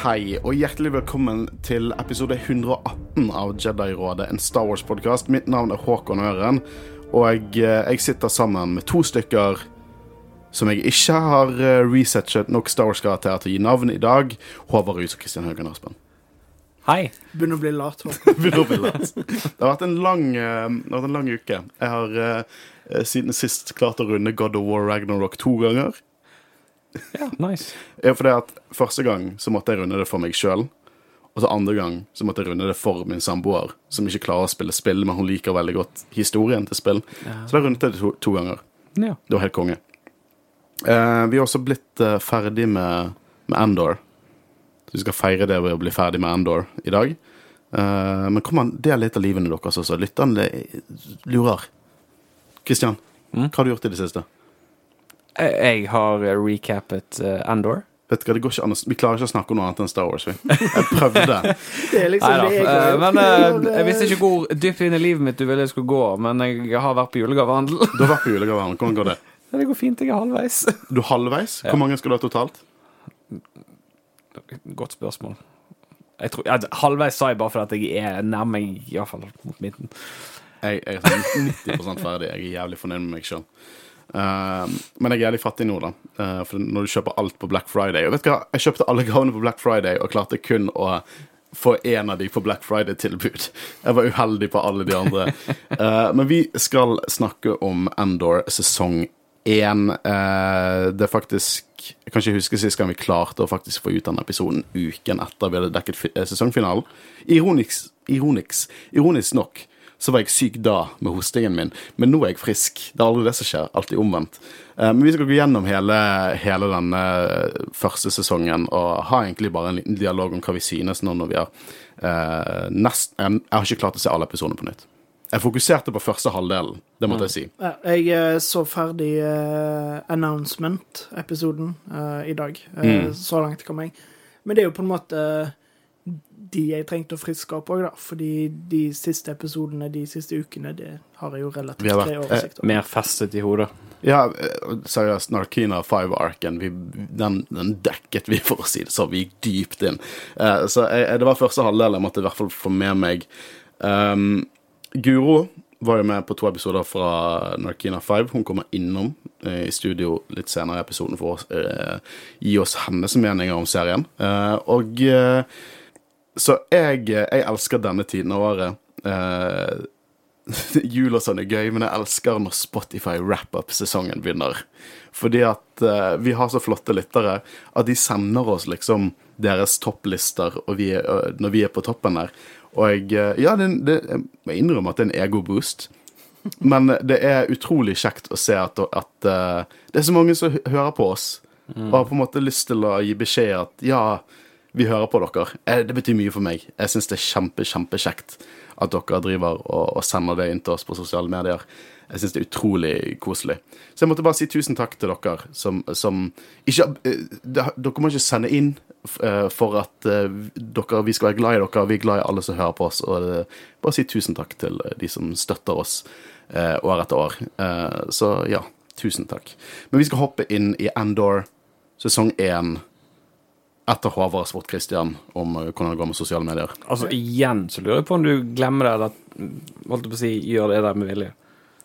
Hei, og hjertelig velkommen til episode 118 av Jedi-rådet, en Star Wars-podkast. Mitt navn er Håkon Øren, og jeg, eh, jeg sitter sammen med to stykker som jeg ikke har eh, researchet nok Star Wars-karakterer til å gi navn i dag. Håvard Rus og Kristian Haugen Aspen. Hei. Begynner å bli lat. Håkon. Begynner å bli lat. Det har vært en lang, eh, vært en lang uke. Jeg har siden sist klart å runde God of War Ragnarok to ganger. Ja, nice. Ja, for det at Første gang så måtte jeg runde det for meg sjøl. Og så andre gang så måtte jeg runde det for min samboer, som ikke klarer å spille spill, men hun liker veldig godt historien til spill. Så da rundet jeg det to, to ganger. Ja. Det var helt konge. Eh, vi har også blitt eh, ferdig med, med Andor. Så vi skal feire det ved å bli ferdig med Andor i dag. Eh, men kom an, del litt av livene deres også. Lytterne lurer. Kristian, Mm? hva har du gjort i det siste? Jeg har eh, recappet uh, Andor. Vet du hva, det går ikke an å, Vi klarer ikke å snakke om noe annet enn Star Wars. Vi. Jeg prøvde. Det er liksom Neida, det jeg eh. Men uh, jeg visste ikke hvor dypt inn i livet mitt du ville jeg skulle gå, men jeg har vært på julegavehandel. Du har vært på julegavehandel. Hvordan går det? Det går fint, jeg er halvveis. Du er halvveis? Ja. Hvor mange skal du ha totalt? Godt spørsmål. Jeg tror, ja, halvveis sa jeg bare fordi jeg er nær meg, iallfall mot midten. Jeg, jeg er sånn 90 ferdig. Jeg er jævlig fornøyd med meg sjøl. Men jeg er litt fattig nå, da. Uh, for når du kjøper alt på Black Friday Og vet du hva, jeg kjøpte alle gavene på Black Friday og klarte kun å få én av de på Black Friday-tilbud. Jeg var uheldig på alle de andre. Uh, men vi skal snakke om Endor sesong én. Eh, det er faktisk Jeg kan ikke huske sist gang vi klarte å faktisk få ut den episoden uken etter vi hadde dekket sesongfinalen. Ironisk, ironisk, ironisk nok så var jeg syk da med hostingen min, men nå er jeg frisk. Det er aldri det som skjer. Alltid omvendt. Eh, Men vi skal gå gjennom hele, hele denne første sesongen og ha egentlig bare en liten dialog om hva vi synes nå når vi har eh, nest, Jeg har ikke klart å se alle episodene på nytt. Jeg fokuserte på første halvdelen, det måtte jeg si. Jeg eh, så ferdig uh, announcement-episoden uh, i dag. Uh, Mm. Så langt kom jeg. Men det er jo på en måte de jeg trengte å friske opp òg, da. Fordi de siste episodene de siste ukene, det har jeg jo relativt Vi har vært- grei oversikt over. Mer festet i hodet. Ja, eh, seriøst, Narkina 5-arken, den, den dekket vi, for å si det sånn. Vi gikk dypt inn. Eh, så jeg, det var første halvdel jeg måtte i hvert fall få med meg. Um, Guro var jo med på to episoder fra Narkina 5. Hun kommer innom eh, i studio litt senere i episoden for å eh, gi oss hennes meninger om serien. Eh, og eh, Så jeg, jeg elsker denne tiden av året. Eh, jul og sånn er gøy, men jeg elsker når Spotify wrap-up-sesongen begynner. Fordi at eh, vi har så flotte lyttere at de sender oss liksom deres topplister vi når vi er på toppen der. Og jeg eh, Ja, det, det, jeg innrømmer at det er en ego-boost. Men det er utrolig kjekt å se at, at uh, det er så mange som hører på oss. Og har på en måte lyst til å gi beskjed at ja, vi hører på dere. Eh, Det betyr mye for meg. Jeg syns det er kjempe, kjempekjekt at dere driver og, og sender det inn til oss på sosiale medier. Jeg syns det er utrolig koselig. Så jeg måtte bare si tusen takk til dere som, som ikke eh, Dere må ikke sende inn eh, for at dere, vi skal være glad i dere. Vi er glad i alle som hører på oss. Og bare si tusen takk til de som støtter oss år etter år. Så ja, tusen takk. Men vi skal hoppe inn i Endor sesong én etter Håvard har spurt Christian om eh, hvordan det går med sosiale medier. Altså, igjen så lurer jeg på om du glemmer det, eller holdt på å si, gjør det der med vilje.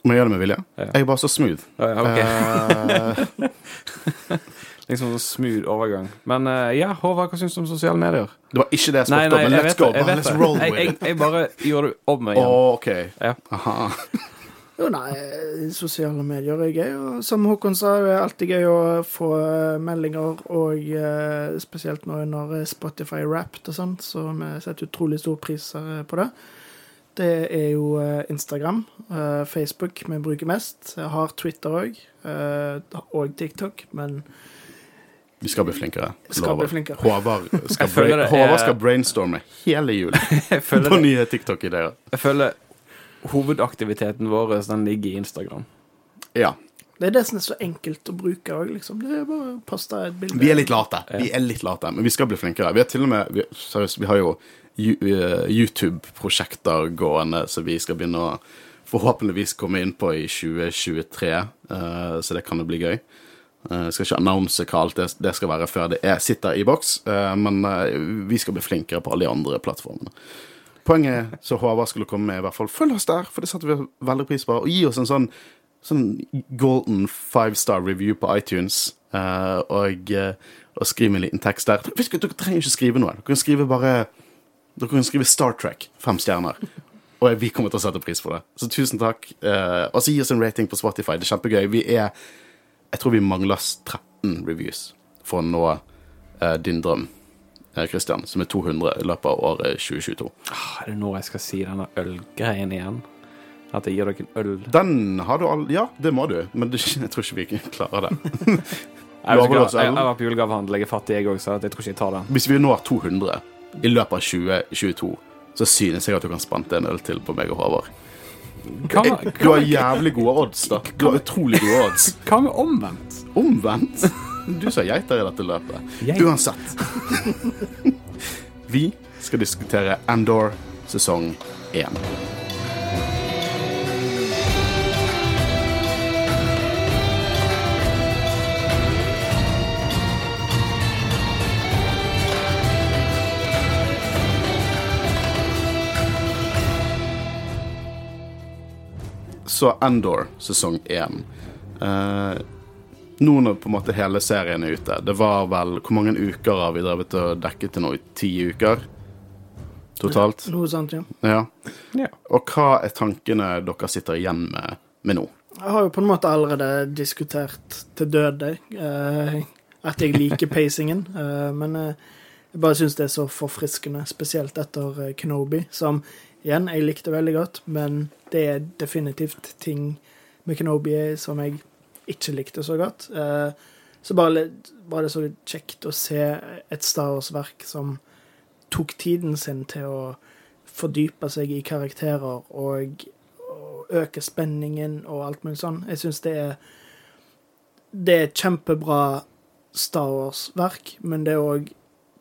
Må jeg gjøre det med vilje? Ja. Jeg er bare så smooth. Ja, ja, ok. Eh, Liksom sånn smooth overgang. Men uh, ja, Håvard, hva syns du om sosiale medier? det var ikke det jeg spurte om, men let's go. det. Jeg let's roll with jeg, jeg, jeg bare gjorde det om igjen. OK. Ja. Aha. Jo, nei, sosiale medier er gøy. Og som Håkon sa, det er alltid gøy å få eh, meldinger, og eh, spesielt nå når Spotify er wrapped og sånt, så vi setter utrolig stor pris eh, på det. Det er jo Instagram, eh, Facebook vi bruker mest. Jeg har Twitter òg, og TikTok, men Vi skal bli flinkere. skal bli flinkere. Håvard skal, Jeg bra Håvard skal brainstorme hele julen på nye TikTok-ideer. jeg føler hovedaktiviteten vår den ligger i Instagram. Ja. Det er det som er så enkelt å bruke òg, liksom. Det er bare å poste et bilde. Vi er litt late, Vi er litt late, men vi skal bli flinkere. Vi har til og med vi, Seriøst, vi har jo eh, YouTube-prosjekter gående som vi skal begynne å forhåpentligvis komme inn på i 2023, eh, så det kan jo bli gøy. Eh, Jeg skal ikke annonse hva alt det, det skal være før det er, sitter i boks, men vi skal bli flinkere på alle de andre plattformene. Poenget så Håvard skulle komme med, i hvert fall følg oss der, for det setter vi veldig pris på. Og gi oss en sånn, sånn golden five star review på iTunes, Uh, og, eh, og skriv en liten tekst der. Vet Dere trenger ikke skrive noe. Dere kan skrive bare Dere kan skrive Star Trek, fem stjerner. Og vi kommer til å sette pris på det. Så tusen takk. Uh, og så gi oss en rating på Spotify. Det er kjempegøy. Vi er Jeg tror vi mangler 13 reviews for å nå uh, din drøm, Christian, som er 200 i løpet av året 2022. Ah, Er det nå jeg skal si denne ølgreien igjen? At jeg gir dere en øl? Den har du all... Ja, det må du, men jeg tror ikke vi klarer det. Jeg, oss jeg, jeg var på julegavehandel, jeg er fattig jeg òg, så jeg tror ikke jeg tar den. Hvis vi når 200 i løpet av 2022, så synes jeg at du kan spante en øl til på meg og Håvard. Jeg- Du har jævlig gode odds, da. Du har utrolig gode odds. hva med omvendt? Omvendt. Du sa geiter i dette løpet. Geit. Uansett. Vi skal diskutere Andor sesong 1. Så Andor sesong 1. Eh, nå når på en måte hele serien er ute Det var vel Hvor mange uker har vi drevet og dekket til nå? I Ti uker totalt? Noe sånt, ja. Ja. Ja. Og hva er tankene dere sitter igjen med, med nå? Jeg har jo på en måte allerede diskutert til døde eh, at jeg liker pacingen, eh, men eh, jeg bare syns det er så forfriskende, spesielt etter eh, Kenobi, som igjen, jeg likte veldig godt, men det er definitivt ting med Kenobi som jeg ikke likte så godt. Eh, så bare, var det så kjekt å se et Star Wars-verk som tok tiden sin til å fordype seg i karakterer og, og øke spenningen og alt mulig sånn. Jeg syns det er Det er et kjempebra Star Wars-verk, men det er òg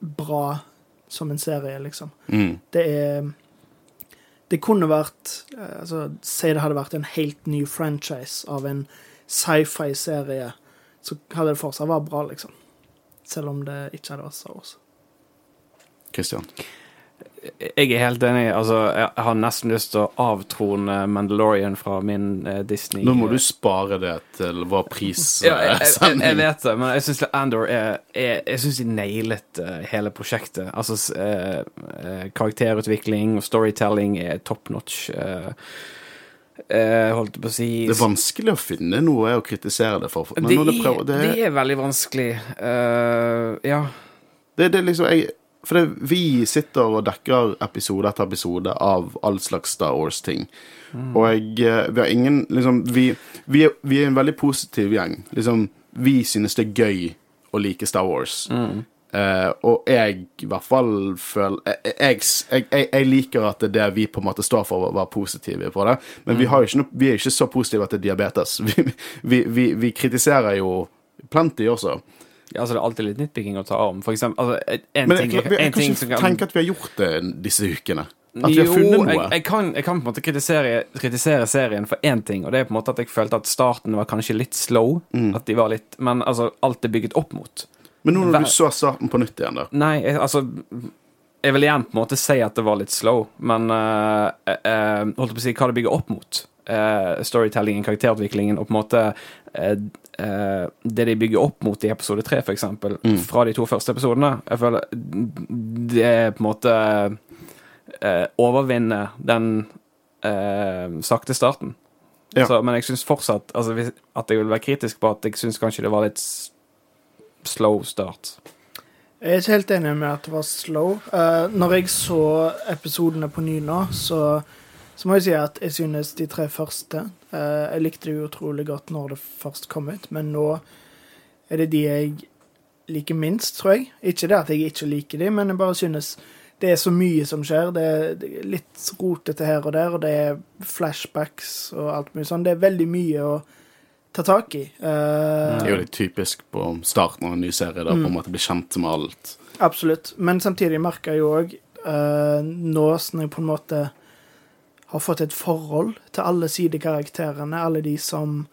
bra som en serie, liksom. Mm. Det er Det kunne vært eh, altså, Si det hadde vært en helt ny franchise av en sci-fi-serie, så hadde det fortsatt vært bra, liksom. Selv om det ikke hadde vært Star Wars. Christian? Jeg er helt enig. Altså, jeg jeg har nesten lyst til å avtrone Mandalorian fra min eh, Disney Nå må du spare det til vår ja, jeg, jeg, jeg prissending. vet det, men jeg syns Andor er, er Jeg syns de nailet eh, hele prosjektet. Altså eh, eh, karakterutvikling og storytelling er top notch. eh, eh, holdt på å si det er vanskelig å finne noe å kritisere det for. Men det, er, prøver, det, det er veldig vanskelig. Uh, ja. det, det er liksom jeg, For det, vi sitter og dekker episode etter episode av all slags Star Wars-ting. Og jeg, eh, vi har ingen liksom vi, vi, er, vi er en veldig positiv gjeng. Liksom, vi synes det er gøy å like Star Wars. Eh, og jeg i hvert fall føler jeg, jeg, jeg, jeg, liker at det vi på en måte står for, være positive på det. Men vi, har jo ikke no, vi er ikke så positive er diabetes. Vi, vi, vi, vi kritiserer jo plenty også. Ja, altså, det er alltid litt nitpicking å ta om. For eksempel altså, en Men ting, jeg, jeg, kan ikke kan tenke at vi har gjort det disse ukene. At vi har funnet noe. Jeg, jeg, kan, jeg kan på en måte kritisere, kritisere serien for én ting, og det er på en måte at jeg følte at starten var kanskje litt slow. Mm. At de var litt Men altså, alt er bygget opp mot. Men nå når du så starten på nytt igjen, da Nei, jeg, altså Jeg vil igjen på en måte si at det var litt slow, men uh, uh, holdt på å si hva det bygger opp mot. Uh, storytellingen, karakterutviklingen og på en måte Det de bygger opp mot i episode tre, eksempel, Mm. fra de to første episodene. Jeg føler det er på en måte Overvinner overvinne den sakte starten. Ja. Så, men jeg syns fortsatt altså, at jeg vil være kritisk på at jeg syns kanskje det var litt slow start. Jeg er ikke helt enig med at det var slow. Uh, når jeg så episodene på ny nå, så, så må jeg si at jeg synes de tre første uh, Jeg likte det utrolig godt når det først kom ut, men nå er det de jeg liker minst, tror jeg. Ikke det at jeg ikke liker de, men jeg bare synes det er så mye som skjer. Det er, litt rotete her og der, og det er flashbacks og alt mye sånn. Det er veldig mye å ta tak i. Uh, Det er jo litt typisk på starten av en ny serie, da, på en måte bli kjent med alt. Absolutt. Men samtidig merker jeg jo òg, nå som jeg på en måte har fått et forhold til alle sidekarakterene, alle de som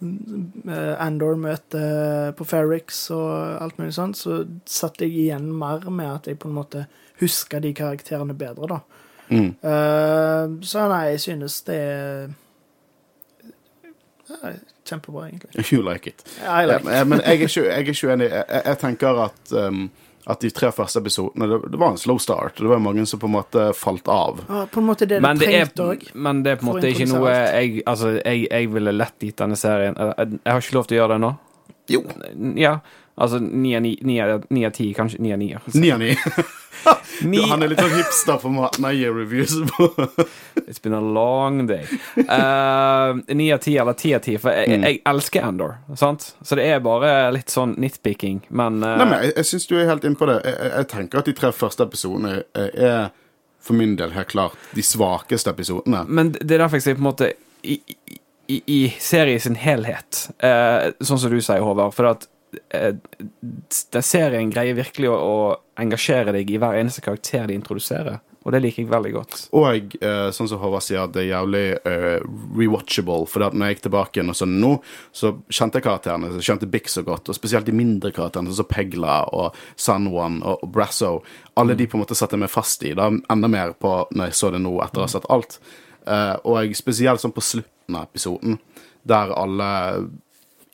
eh, Andor møter på Ferrix og alt mulig sånt, så satt jeg igjen mer med at jeg på en måte husker de karakterene bedre, da. Mm. Uh, så nei, jeg synes det er Kjempebra, egentlig. You like it. I like Ja, men jeg er ikke, jeg er ikke uenig. Jeg, jeg- tenker at, um, at de tre første episodene det, det var en slow start. Det var mange som på en måte falt av. Ja, på en måte det Men du det, er, trengte òg. men det er på en måte ikke noe jeg Altså, jeg, jeg ville lett gitt denne serien Jeg, jeg har ikke lov til å gjøre det nå. Jo. Ja, altså ni av ti, kanskje ni av ni. Ni av ni. Han er litt sånn hipster for måten han gir reviews på. It's been a long day. Eh, Ni av ti eller ti av ti, for jeg, Mm. jeg elsker Endor. Sant? Så det er bare litt sånn nitpicking, men, uh, Nei, men jeg, jeg syns du er helt inne på det. Jeg, jeg, tenker at de tre første episodene er for min del helt klart de svakeste episodene. Men det er derfor jeg sier på en måte i, i, i serien sin helhet, uh, sånn som du sier, Håvard, for at eh, den serien greier virkelig å, å engasjere deg i hver eneste karakter de introduserer, og det liker jeg veldig godt. Og eh, sånn som Håvard sier, det er jævlig eh, rewatchable. For at når jeg gikk tilbake igjen og så nå, så kjente jeg karakterene. Så kjente Bix så godt, og spesielt de mindre karakterene, sånn som Pegla og San Juan og, og Brasso. Alle de på en måte satte meg fast i. Da enda mer på når jeg så det nå, etter å ha sett alt. Eh, og jeg, spesielt sånn på slutten av episoden, der alle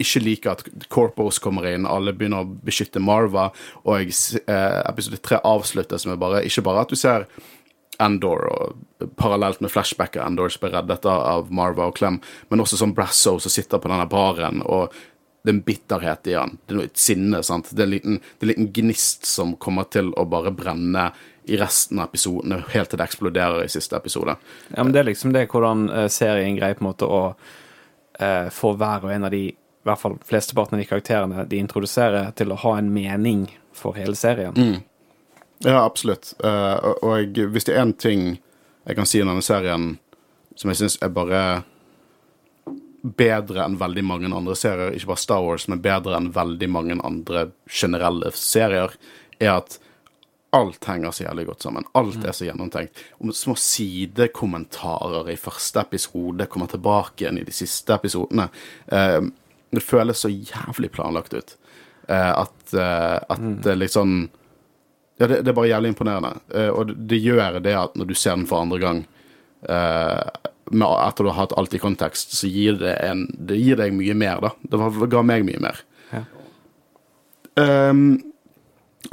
ikke liker at Corpos kommer inn, alle begynner å beskytte Marva, og eh, episode tre avsluttes med bare Ikke bare at du ser Endor, og parallelt med flashback Endor som ble reddet av- Marva og Clem, men også som Brasso som sitter på denne baren, og det er en bitterhet i han. Det er noe sinne, sant. Det er en liten, er en liten gnist som kommer til å bare brenne i resten av episodene, helt til det eksploderer i siste episode. Ja, men det er liksom det hvordan eh, serien greier på en måte å eh, få hver og en av de, i hvert fall flesteparten av de karakterene de introduserer, til å ha en mening for hele serien. Ja, absolutt. Uh, og, og hvis det er én ting jeg kan si om denne serien som jeg syns er bare bedre enn veldig mange andre serier, ikke bare Star Wars, men bedre enn veldig mange andre generelle serier, er at alt henger så jævlig godt sammen. Alt er så gjennomtenkt. Om små sidekommentarer i første episode kommer tilbake igjen i de siste episodene. Eh, det føles så jævlig planlagt ut. Eh, at, eh, at det liksom ja, det, det er bare jævlig imponerende. Eh, og det, det gjør det at når du ser den for andre gang, eh, etter du har hatt alt i kontekst, så gir det, en, det gir deg mye mer, da. Det ga meg mye mer. Ja. Um,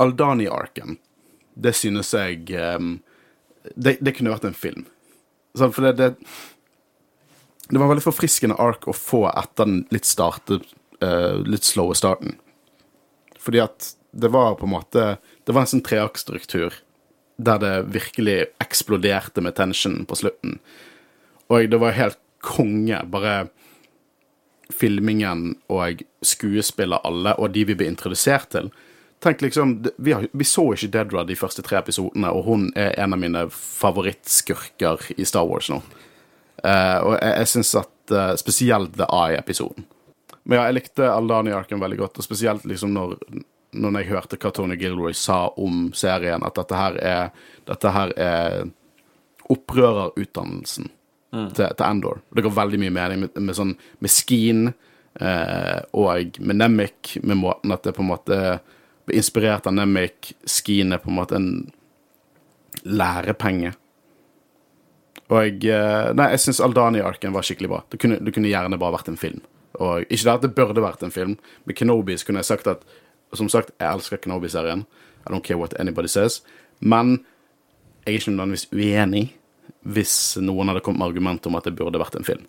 Aldani-arken, det synes jeg um, det, det kunne vært en film. Sånn, for det, det Det var veldig forfriskende ark å få etter den litt starte uh, Litt slowe starten. Fordi at det var på en måte Det var en sånn treaktstruktur der det virkelig eksploderte med tension på slutten. Og det var helt konge. Bare filmingen og skuespillet alle, og de vi ble introdusert til. Tenk liksom, Vi, har, vi så ikke Dedra de første tre episodene, og hun er en av mine favorittskurker i Star Wars nå. Eh, og jeg, jeg syns at eh, Spesielt The Eye-episoden. Men ja, jeg likte Aldani-arken veldig godt, og spesielt liksom når, når jeg hørte hva Tony Gilroy sa om serien, at dette her er Dette her er opprørerutdannelsen til, til Endor. Det går veldig mye mening med, med sånn med Skeen eh, og med Nemik, med måten at det på en måte ble inspirert av Nemik. Skeen er på en måte en lærepenge. Og eh, nei, jeg syns Aldani-arken var skikkelig bra. Det kunne, det kunne gjerne bare vært en film. Og Ikke det at det burde vært en film. Med Kenobi kunne jeg sagt at Som sagt, jeg elsker Kenobi-serien. I don't care what anybody says. Men jeg er ikke nødvendigvis uenig hvis noen hadde kommet med argument om at det burde vært en film.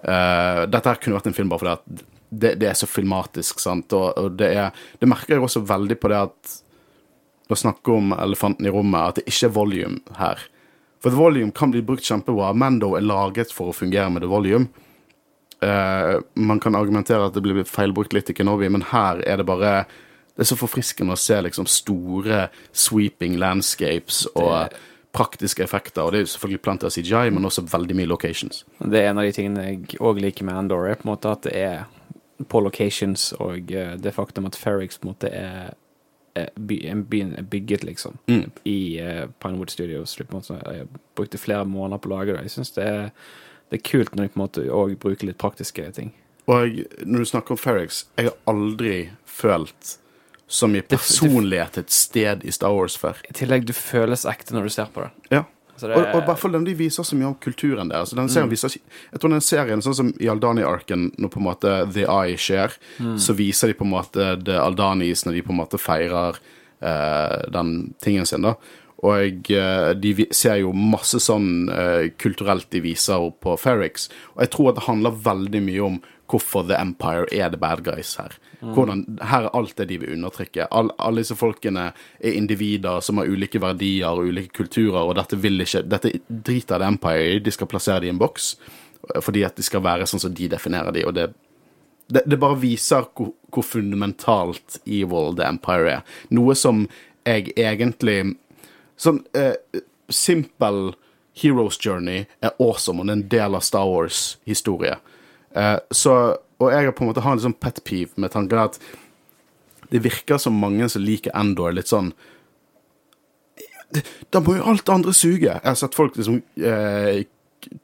Uh, dette her kunne vært en film bare fordi at det, det er så filmatisk, sant, og, og det er Det merker jeg også veldig på det at Å snakke om elefanten i rommet, at det ikke er volume her. For the volume kan bli brukt kjempebra. Mando er laget for å fungere med the volume. Uh, man kan argumentere at det blir feilbrukt litt i Kenobi, men her er det bare Det er så forfriskende å se liksom store sweeping landscapes og praktiske effekter. Og det er jo selvfølgelig plenty av CGI, men også veldig mye locations. Det er en av de tingene jeg òg liker med Andor, er på en måte at det er på locations, og eh, det faktum at Ferrix på en måte er, byen er bygget, liksom, Mm. i uh, Pinewood Studios. Jeg brukte flere måneder på å lage det. Jeg syns det, det er kult når jeg på en måte òg bruker litt praktiske ting. Og når du snakker om Ferrix, jeg har aldri følt så mye personlighet et sted i Star Wars før. I tillegg, du føles ekte når du ser på det. Ja. Det Og, og i hvert fall den de viser så mye om kulturen der. Altså, den serien viser, jeg tror den serien, sånn som i Aldani-arken, når på en måte The Eye skjer, så viser de på en måte The Aldanis når de på en måte feirer eh, den tingen sin, da. Og eh, de ser jo masse sånn eh, kulturelt de viser på Ferrix. Og jeg tror at det handler veldig mye om hvorfor The Empire er the bad guys her. Hvordan, her er alt det de vil undertrykke. All, alle disse folkene er individer som har ulike verdier og ulike kulturer, og dette vil ikke Dette driter The Empire i. De skal plassere det i en boks fordi at de skal være sånn som de definerer de, og det det, det bare viser hvor, hvor fundamentalt evil The Empire er. Noe som jeg egentlig Sånn eh, simpel Heroes Journey er awesome, og det er en del av Star Wars-historie. Eh, så Og jeg har på en måte har en sånn pet peeve med tanken at det virker som mange som liker Endor, litt sånn da må jo alt andre suge. Jeg har sett folk liksom eh,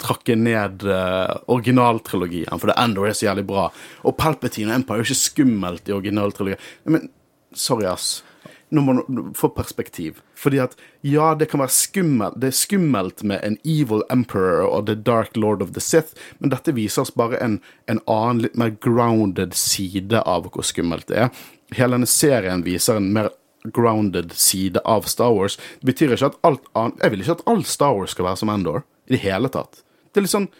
trakke ned uh, originaltrilogien, for Endor er så jævlig bra. Og Palpatine og Empire er jo ikke skummelt i originaltrilogien. Men sorry, ass. Nå må man få perspektiv. Fordi at ja, det kan være skummelt Det er skummelt med en evil emperor og the dark lord of the Sith, men dette viser oss bare en, en annen, litt mer grounded side av hvor skummelt det er. Hele denne serien viser en mer grounded side av Star Wars. Det betyr ikke at alt annet Jeg vil ikke at all Star Wars skal være som Endor. I det hele tatt. Det er litt sånn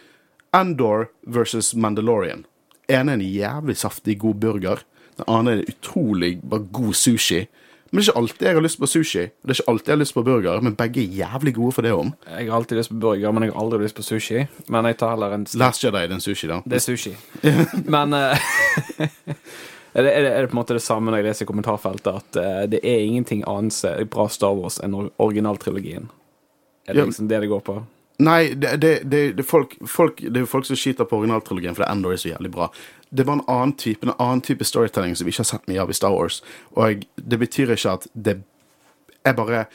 Endor versus Mandalorian. ene er en jævlig saftig, god burger. Den andre er en utrolig bare god sushi. Men det er ikke alltid jeg har lyst på sushi. Det er ikke alltid jeg har lyst på burger, men begge er jævlig gode for det om. Jeg har alltid lyst på burger, men jeg har aldri lyst på sushi. Men jeg tar heller en Last Jedi er den sushi, da. Det er sushi. Men uh, er, det, er, det, det på en måte det samme når jeg leser i kommentarfeltet, at uh, det er ingenting annet bra Star Wars enn originaltrilogien? Er det Ja. liksom det det går på? Nei, det, det, det, det, folk, folk, det er folk som skyter på originaltrilogien, for Endor er så jævlig bra. Det var en annen type en annen type storytelling som vi ikke har sett mye av i Star Wars. Og det betyr ikke at det er bare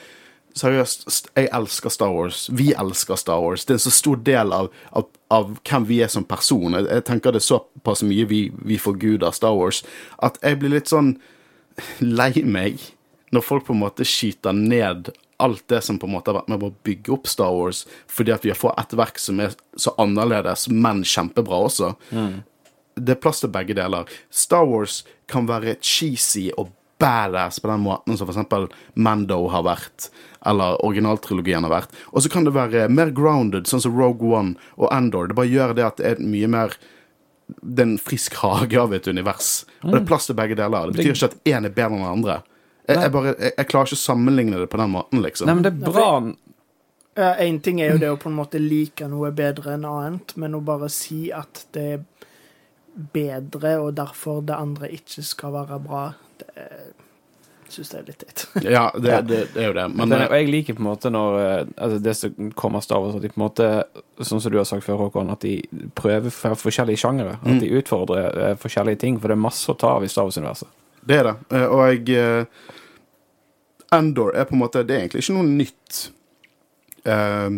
Seriøst, jeg elsker Star Wars. Vi elsker Star Wars. Det er en så stor del av, av, av hvem vi er som person. Jeg, jeg tenker det er såpass mye vi, vi forguder Star Wars, at jeg blir litt sånn lei meg når folk på en måte skyter ned alt det som på en måte har vært med på å bygge opp Star Wars, fordi at vi har fått et verk som er så annerledes, men kjempebra også. Det er plass til begge deler. Star Wars kan være cheesy og badass på den måten som eksempel Mando har vært, eller originaltrilogien har vært. Og så kan det være mer grounded, sånn som Rogue One og Endor. Det bare gjør det at det er mye mer det er en frisk hage av et univers. Og det er plass til begge deler. Det betyr ikke at én er bedre enn den andre. Jeg, jeg, bare, jeg, jeg klarer ikke å sammenligne det på den måten, liksom. Nei, men det er bra Ja, Én ting er jo det å på en måte like noe bedre enn annet, men å bare si at det er bedre, og derfor det andre ikke skal være bra, det syns jeg er litt teit. Ja, det, det, det er jo det. Men Men, og jeg liker på en måte når eh, altså Det som kommer av Star Wars, at de på en måte, sånn som du har sagt før, Håkon, at de prøver for forskjellige sjangere. Mm. At de utfordrer eh, forskjellige ting, for det er masse å ta av i Star Wars-universet. det er det. Eh, Og jeg eh, Endor er på en måte Det er egentlig ikke noe nytt. eh,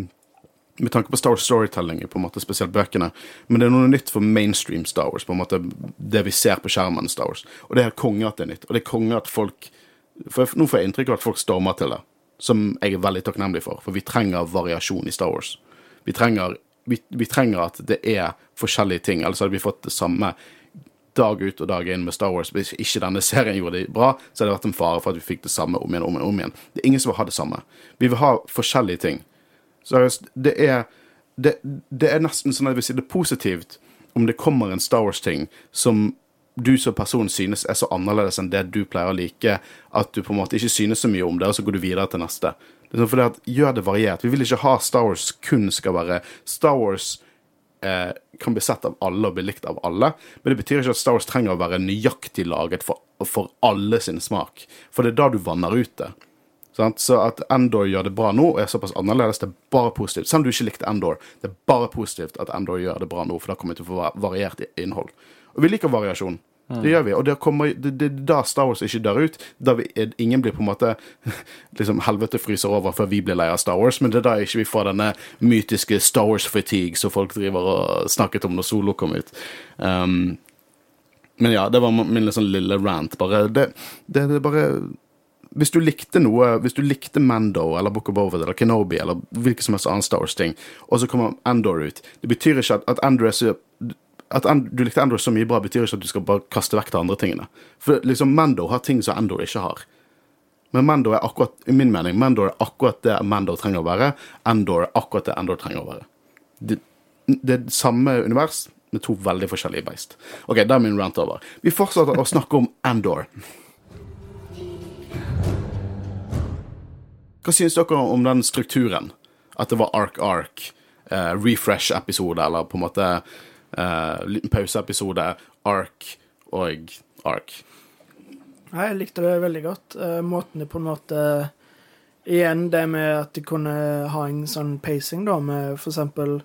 med tanke på Star Wars storytelling, på en måte spesielt bøkene. Men det er noe nytt for mainstream Star Wars. på en måte Det vi ser på skjermen Star Wars. Og det er konge at det er nytt. Og det er konge at folk for Nå får jeg inntrykk av at folk stormer til det, som jeg er veldig takknemlig for. For vi trenger variasjon i Star Wars. Vi trenger, vi, vi trenger at det er forskjellige ting. Ellers hadde vi fått det samme dag ut og dag inn med Star Wars. Hvis ikke denne serien gjorde det bra, så hadde det vært en fare for at vi fikk det samme om igjen om igjen. om igjen. Det er ingen som vil ha det samme. Vi vil ha forskjellige ting. Seriøst, det er, det, det er nesten sånn at jeg vil si det positivt om det kommer en Star Wars-ting som du som person synes er så annerledes enn det du pleier å like, at du på en måte ikke synes så mye om det, og så går du videre til neste. Det sånn fordi at Gjør det variert. Vi vil ikke ha Star Wars kun skal være Star Wars eh, kan bli sett av alle og bli likt av alle, men det betyr ikke at Star Wars trenger å være nøyaktig laget for, for alle sin smak. For det er da du vanner ut det. Sant? Så at Endor gjør det bra nå, er såpass annerledes, det er bare positivt. Selv om du ikke likte Endor, det er bare positivt at Endor gjør det bra nå, for da kommer vi til å få variert innhold. Og vi liker variasjon. Det gjør vi. Og det, kommer, det, det da Star Wars ikke dør ut. Da vi, ingen blir på en måte liksom Helvete fryser over før vi blir lei av Star Wars, men det er da ikke vi får denne mytiske Star Wars-fatigue som folk driver og snakket om når Solo kom ut. Um, Men ja, det var min liksom lille rant. Bare det, det, det bare Hvis du likte noe Hvis du likte Mando eller Book of Bovet eller Kenobi eller hvilken som helst annen Star Wars-ting, og så kommer Endor ut Det betyr ikke at, at Endor er så at du likte Endor så mye bra, betyr ikke at du skal bare kaste vekk de andre tingene. For liksom Mando har ting som Endor ikke har. Men Mando er akkurat, i min mening, Mando er akkurat det Mando trenger å være. Endor er akkurat det Endor trenger å være. Det, det er samme univers med to veldig forskjellige beist. Ok, da er min rant over. Vi fortsetter å snakke om Endor. Hva synes dere om den strukturen? At det var ark-ark, eh, refresh-episode, eller på en måte eh, liten pauseepisode, ark og ark. Nei, jeg likte det veldig godt. Eh, måten de på en måte Igjen det med at de kunne ha en sånn pacing, da, med for eksempel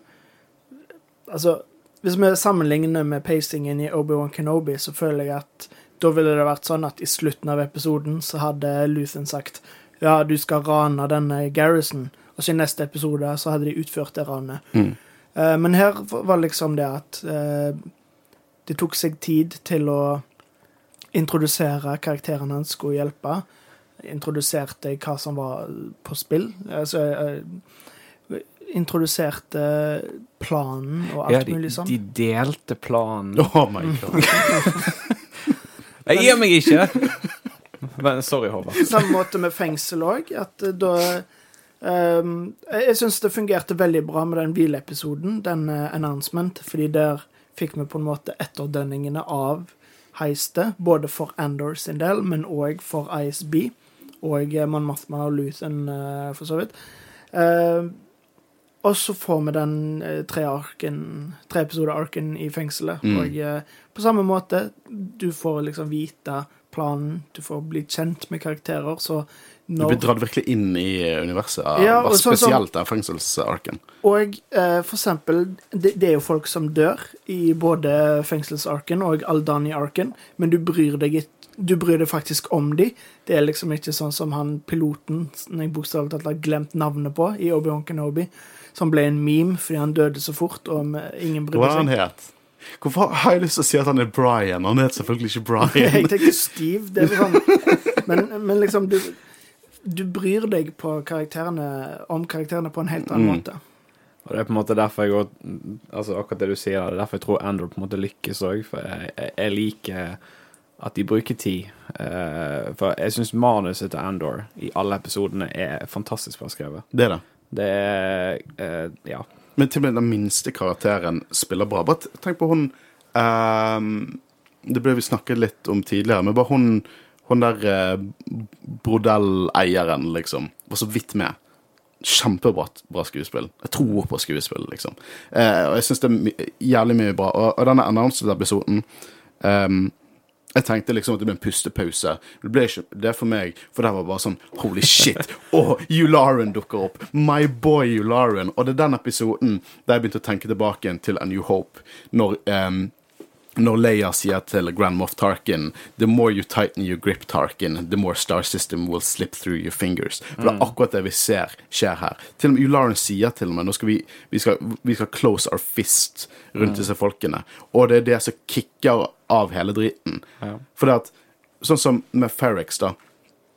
Altså, hvis vi sammenligner med pacingen i Obi-Wan Kenobi, så føler jeg at da ville det vært sånn at i slutten av episoden så hadde Luthen sagt ja, du skal rane denne Garrison, og så i neste episode så hadde de utført det ranet. Mm. Uh, men her var liksom det at uh, det tok seg tid til å introdusere karakterene han skulle hjelpe. Introduserte hva som var på spill. Altså, uh, introduserte planen og alt Ja, de, mulig sånn. de delte planen. Oh my god. Jeg gir meg ikke! Men sorry, Håvard. Samme måte med fengsel òg. At eh, da ehm, Jeg syns det fungerte veldig bra med den hvileepisoden, den uh, announcement, fordi der fikk vi på en måte etterdønningene av heistet, både for Andor sin del, men òg for ISB og Man Mon Mothma og Luthen, uh, for så vidt. Eh, og så får vi den eh, tre i fengselet. Mm. Og eh, på samme måte, du får liksom vite planen, du får bli kjent med karakterer, så Du blir dratt virkelig inn i universet, Ja, ja, og sånn spesielt den fengselsarken. Og eh, for eksempel, det, det er jo folk som dør i både fengselsarken og Aldani-arken, men du bryr deg ikke du bryr deg faktisk om de. Det er liksom ikke sånn som han piloten som jeg bokstavelig talt har glemt navnet på i Obi-Wan Kenobi, som ble en meme fordi han døde så fort, og ingen Hva brydde var han seg. het? Hvorfor har jeg lyst til å si at han er Brian? Han het selvfølgelig ikke Brian. Jeg tenkte Steve. Det er sånn. Men, men liksom, du, du bryr deg på karakterene, om karakterene på en helt annen Mm. måte. Og det er på en måte derfor jeg går Altså akkurat det du sier, det er derfor jeg tror Andor på en måte lykkes òg. For jeg, jeg, jeg liker at de bruker tid. Uh, for jeg syns manuset til Andor i alle episodene er fantastisk bra skrevet. Det er det. Det er eh, Ja. Men til og med den minste karakteren spiller bra. Bare tenk på hun ehm, Det ble vi snakket litt om tidligere, men bare hun, hun der uh, bordelleieren, liksom, var så vidt med. Kjempebra bra skuespill. Jeg tror på skuespill, liksom. Eh, og jeg syns det er jævlig mye bra. Og, og denne announced-episoden ehm, jeg tenkte liksom at det ble en pustepause. Det ble ikke det for meg, for det var bare sånn Holy shit! Og Yularen dukker opp! My boy Yularen. Og det er den episoden der jeg begynte å tenke tilbake til A New Hope, når em, når Leia sier til Grand Moff Tarkin The more you tighten your grip, Tarkin, the more star system will slip through your fingers. For det er akkurat det vi ser skjer her. Til og med Ularen sier til og med nå skal vi, vi, skal, vi skal close our fist rundt disse folkene. Og det er det som kicker av hele driten. Ja. For det at Sånn som med Ferrex, da.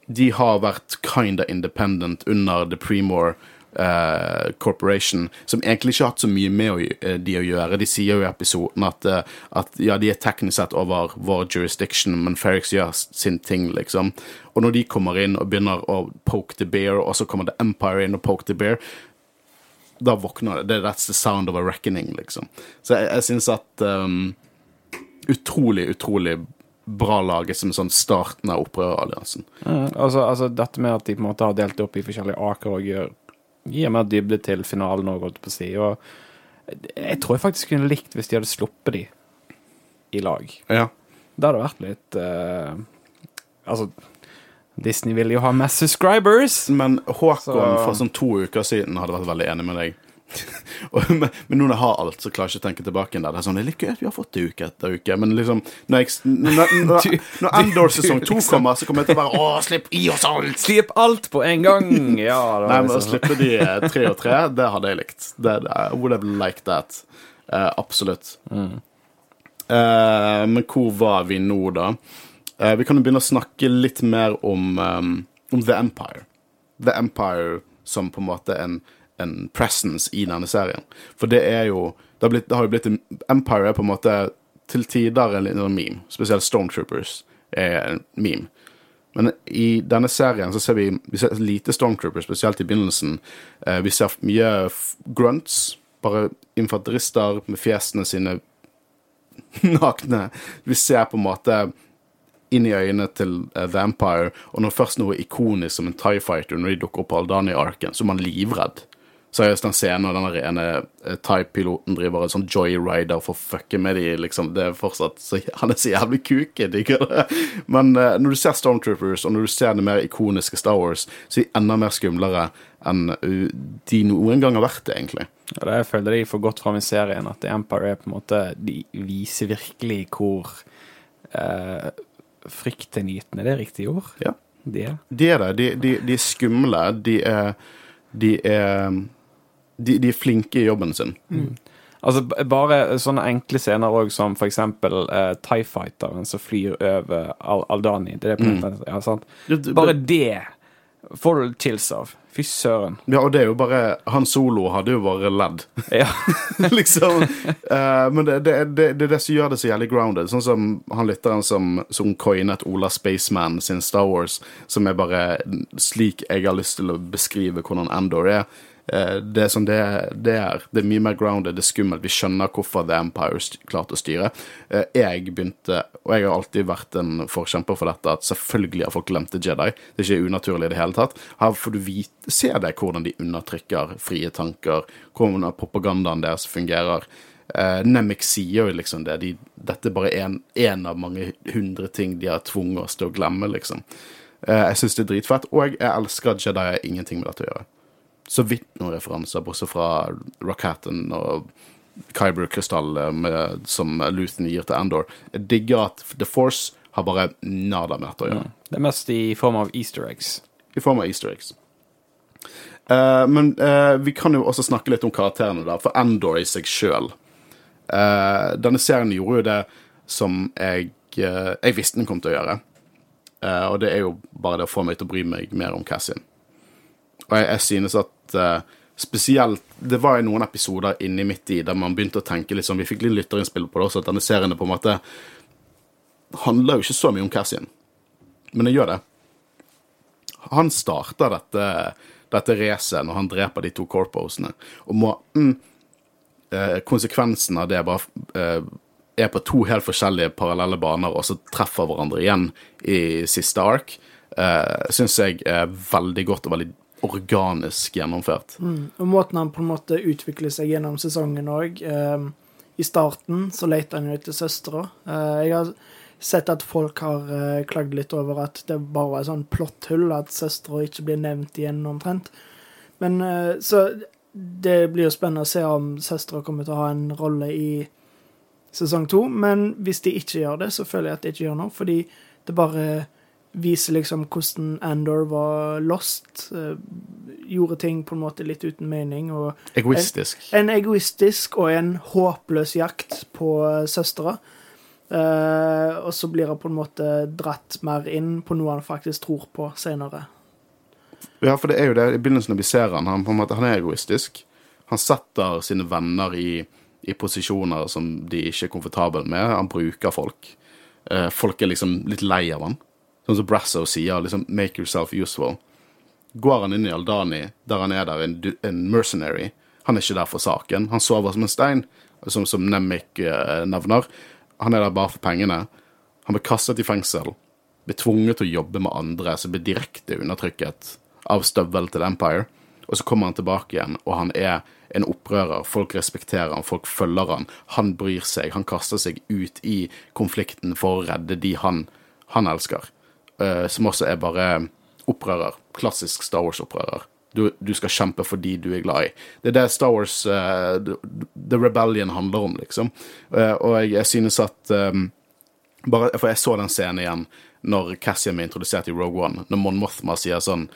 De har vært kinda independent under The Premore eh, Corporation, som egentlig ikke har hatt så mye med eh, de å gjøre. De sier jo i episoden at, eh, at ja, de er teknisk sett over vår jurisdiction, men Ferrix gjør sin ting, liksom. Og når de kommer inn og begynner å poke the bear, og så kommer The Empire inn og poke the bear, da våkner det that's the sound of a reckoning, liksom. Så jeg, jeg syns at um, Utrolig, utrolig bra laget som sånn starten av opprøreralliansen. Ja, altså, altså dette med at de på en måte har delt opp i forskjellige aker og gjør, gir mer dybde til finalen òg, holdt på å si. Og jeg tror jeg faktisk kunne likt hvis de hadde sluppet de i lag. Ja. Det hadde vært litt uh, Altså, Disney ville jo ha mass subscribers. Men Håkon Så- for sånn to uker siden hadde vært veldig enig med deg. Men, men nå når jeg har alt, så klarer jeg ikke å tenke tilbake igjen der. Det er sånn, det er litt gøy at vi har fått det uke etter uke, men liksom Når, jeg, når, når, når Endor sesong to liksom- kommer, så kommer jeg til å være Å, slipp i oss alt! Slipp alt på en gang! Ja, det Nei, men men å liksom, slippe de eh, tre og tre, det hadde jeg likt. Det, I would have liked that. Uh, absolutt. Eh, men hvor var vi nå, da? Uh, vi kan jo begynne å snakke litt mer om, um, om The Empire. The Empire som på en måte en, en presence i denne serien. For det er jo Det har, blitt, det har jo blitt en Empire er på en måte til tider en liten meme. Spesielt Stormtroopers er en meme. Men i denne serien så ser vi, vi ser lite Stormtroopers, spesielt i begynnelsen. Eh, vi ser mye grunts, bare infanterister med fjesene sine nakne. Vi ser på en måte inn i øynene til Vampire, The og når først noe ikonisk som en TIE Fighter, når de dukker opp på Aldani-arken, så er man livredd. Seriøst, den scenen og den rene eh, TIE-piloten driver en sånn joyrider for å fucke med de, liksom, det er fortsatt så, Han er så jævlig kuk, jeg digger det. Men uh, når du ser Stormtroopers, og når du ser det mer ikoniske Star Wars, så er de enda mer skumlere enn de noen gang har vært det, egentlig. Ja, det føler jeg får godt fram i serien, at Empire er på en måte De viser virkelig hvor uh, fryktinngytende Det er riktig ord? Ja. De er. De er det. De, de, de er skumle. De er De er de, de er flinke i jobben sin. Altså Bare sånne enkle scener òg, som for eksempel eh, Tie Fighteren som flyr over Al Aldani. Det er det mm. ja, sant? Bare det får du chills av. Fy søren. Ja, og det er jo bare Han Solo hadde jo bare ledd. Ja. liksom. Uh, men det, det, det, det er det som gjør det så jævlig grounded. Sånn som han lytteren som, som coinet Ola Spaceman sin Star Wars, som er bare slik jeg har lyst til å beskrive hvordan Endor er. Eh, det som det, det er. Det er mye mer grounded, det er skummelt. Vi skjønner hvorfor The Empire klarte å styre. Eh, jeg begynte, og jeg har alltid vært en forkjemper for dette, at selvfølgelig har folk glemt The Jedi. Det er ikke unaturlig i det hele tatt. Her får du vite, se det hvordan de undertrykker frie tanker, hvordan propagandaen deres fungerer. Uh, Nemec sier jo liksom det. De, dette er bare en av mange hundre ting de har tvunget oss til å glemme, liksom. Uh, jeg syns det er dritfett, og jeg elsker at Jedi har ingenting med dette å gjøre. Så vidt noen referanser, bortsett fra Rockhatten og Kyber-krystallet som Luthen gir til Andor. Jeg digger at The Force har bare nada med dette å gjøre. Det er mest i form av easter eggs. I form av easter eggs. Uh, men uh, vi kan jo også snakke litt om karakterene, da, for Andor i seg sjøl. denne serien gjorde jo det som jeg, eh, jeg visste den kom til å gjøre. Eh, og det er jo bare det å få meg til å bry meg mer om Cassian. Og jeg, jeg synes at eh, spesielt Det var jo noen episoder inni midt i der man begynte å tenke sånn Vi fikk litt lytterinnspill på det også, at denne serien på en måte handler jo ikke så mye om Cassian. Men det gjør det. Han starter dette, dette racet når han dreper de to corposene, og må mm, eh, Konsekvensen av det bare eh, er på to helt forskjellige parallelle baner, og så treffer hverandre igjen i siste ark, uh, syns jeg er veldig godt og veldig organisk gjennomført. Og måten han på en måte utvikler seg gjennom sesongen òg. I starten så leter han jo etter søstera. Eh, jeg har sett at folk har eh, klagd litt over at det bare var et sånn plotthull, at søstera ikke blir nevnt igjen omtrent. Men eh, så det blir jo spennende å se om søstera kommer til å ha en rolle i sesong to. Men hvis de ikke gjør det, så føler jeg at de ikke gjør noe, fordi det bare viser liksom hvordan Andor var lost. eh, gjorde ting på en måte litt uten mening. Egoistisk. en egoistisk og en håpløs jakt på uh, søstera. Eh, og så blir han på en måte dratt mer inn på noe han faktisk tror på senere. Ja, for det er jo det. I begynnelsen når vi ser han, han, på en måte, han er egoistisk. Han setter sine venner i, i posisjoner som de ikke er komfortable med. Han bruker folk. Eh, folk er liksom litt lei av han. Sånn som Brasso sier, liksom 'make yourself useful'. Går han inn i Aldani, der han er der en, en mercenary Han er ikke der for saken. Han sover som en stein, som, som Nemik eh, nevner. Han er der bare for pengene. Han blir kastet i fengsel, blir tvunget til å jobbe med andre som blir direkte undertrykket av støvel til Empire. Og så kommer han tilbake igjen, og han er en opprører. Folk respekterer han, folk følger han. Han bryr seg. Han kaster seg ut i konflikten for å redde de han, han elsker. Eh, som også er bare opprører. Klassisk Star Wars-opprører. Du, du skal kjempe for de du er glad i. Det er det Star Wars uh, The, Rebellion handler om, liksom. Uh, og jeg, jeg synes at um, bare, For jeg så den scenen igjen når Cassian ble introdusert i Rogue One. Når Mon Mothma sier sånn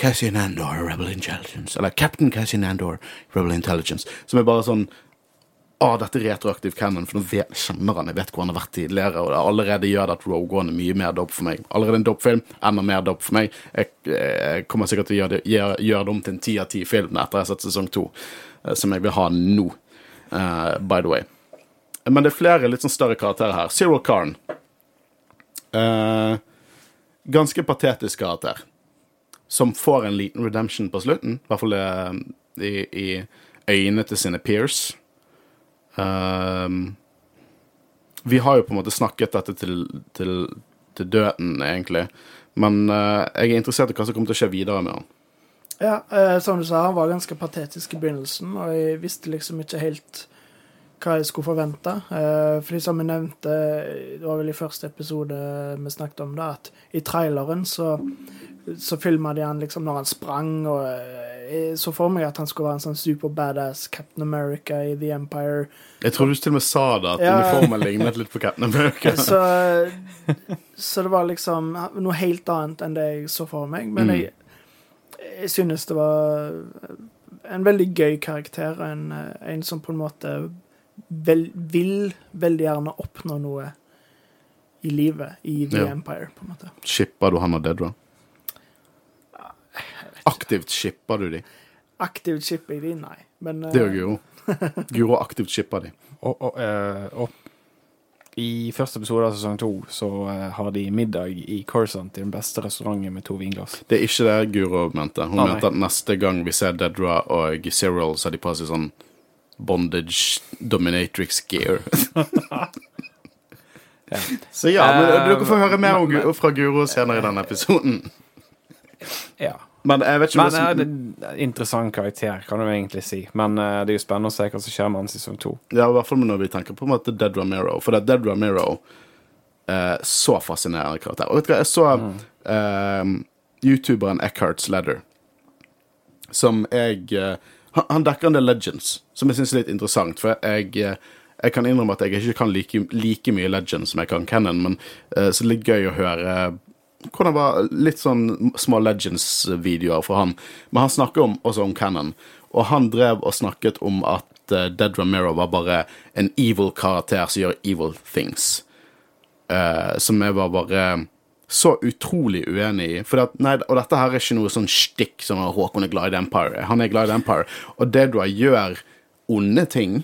Cassian Andor, Rebel Intelligence. Eller Captain Cassian Andor, Rebel Intelligence. Som er bare sånn ah, dette er retroaktiv canon, for nå vet, kjenner han, jeg vet hvor han har vært tidligere, og det allerede gjør det at Rogue One er mye mer dope for meg. Allerede en dope-film, enda mer dope for meg. Jeg, jeg kommer sikkert til å gjøre det, gjøre, det om til en ti av ti film etter jeg har sett sesong to, eh, som jeg vil ha nå, uh, by the way. Men det er flere litt sånn større karakterer her. Zero Karn. Uh, ganske patetisk karakter. Som får en liten redemption på slutten. I hvert fall i, i øynene til sine peers. Um, vi har jo på en måte snakket dette til, til, til døden, egentlig. Men uh, jeg er interessert i hva som kommer til å skje videre med han. Ja, uh, som du sa, han var ganske patetisk i begynnelsen, og jeg visste liksom ikke helt hva jeg skulle forvente. Uh, fordi som jeg nevnte, det var vel i første episode vi snakket om det, at i traileren så, så filma de han liksom når han sprang, og jeg så for meg at han skulle være en sånn super badass Captain America i The Empire. Jeg tror du til og med sa det, at Ja. uniformen lignet litt på Captain America. Så, så det var liksom noe helt annet enn det jeg så for meg. Men Mm. jeg, jeg synes det var en veldig gøy karakter. En, en som på en måte vel, vil veldig gjerne oppnå noe i livet i The Ja. Empire, på en måte. Shipper du han og Dedra? Aktivt shipper du de? Aktivt shipping de, nei. Men Det gjør eh, Guro. Guro aktivt shipper de. Og, og, eh, og i første episode av sesong to så eh, har de middag i Corsant, i den beste restauranten med to vinglass. Det er ikke det Guro mente. Hun Ah, nei. mente at neste gang vi ser Dedra og Cyril, så har de på seg sånn bondage dominatrix gear. Ja. Så ja, men dere får høre mer om, men- fra Guro senere i denne episoden. ja. Men jeg vet ikke Men eh, det er interessant karakter, kan du egentlig si. Men uh, det er jo spennende å se hva som skjer med han sesong to. Ja, i hvert fall når vi tenker på en måte Dead Ramiro. For det er Dead Ramiro uh, så fascinerende karakter. Og vet du hva, jeg så eh, youtuberen Eckhart's letter, som jeg eh, han, han dekker en del legends, som jeg syns er litt interessant. For jeg, eh, jeg kan innrømme at jeg ikke kan like, like mye legends som jeg kan Cannon, men uh, så det er litt gøy å høre hvordan det var litt sånn Small Legends-videoer fra han. Men han snakker om, også om Cannon, og han drev og snakket om at eh, Dead Ramiro var bare en evil karakter som gjør evil things. Uh, som jeg var bare så utrolig uenig i. For at, nei, og dette her er ikke noe sånn stikk som Håkon er glad i Empire. Han er glad i Empire. Og Dedra gjør onde ting,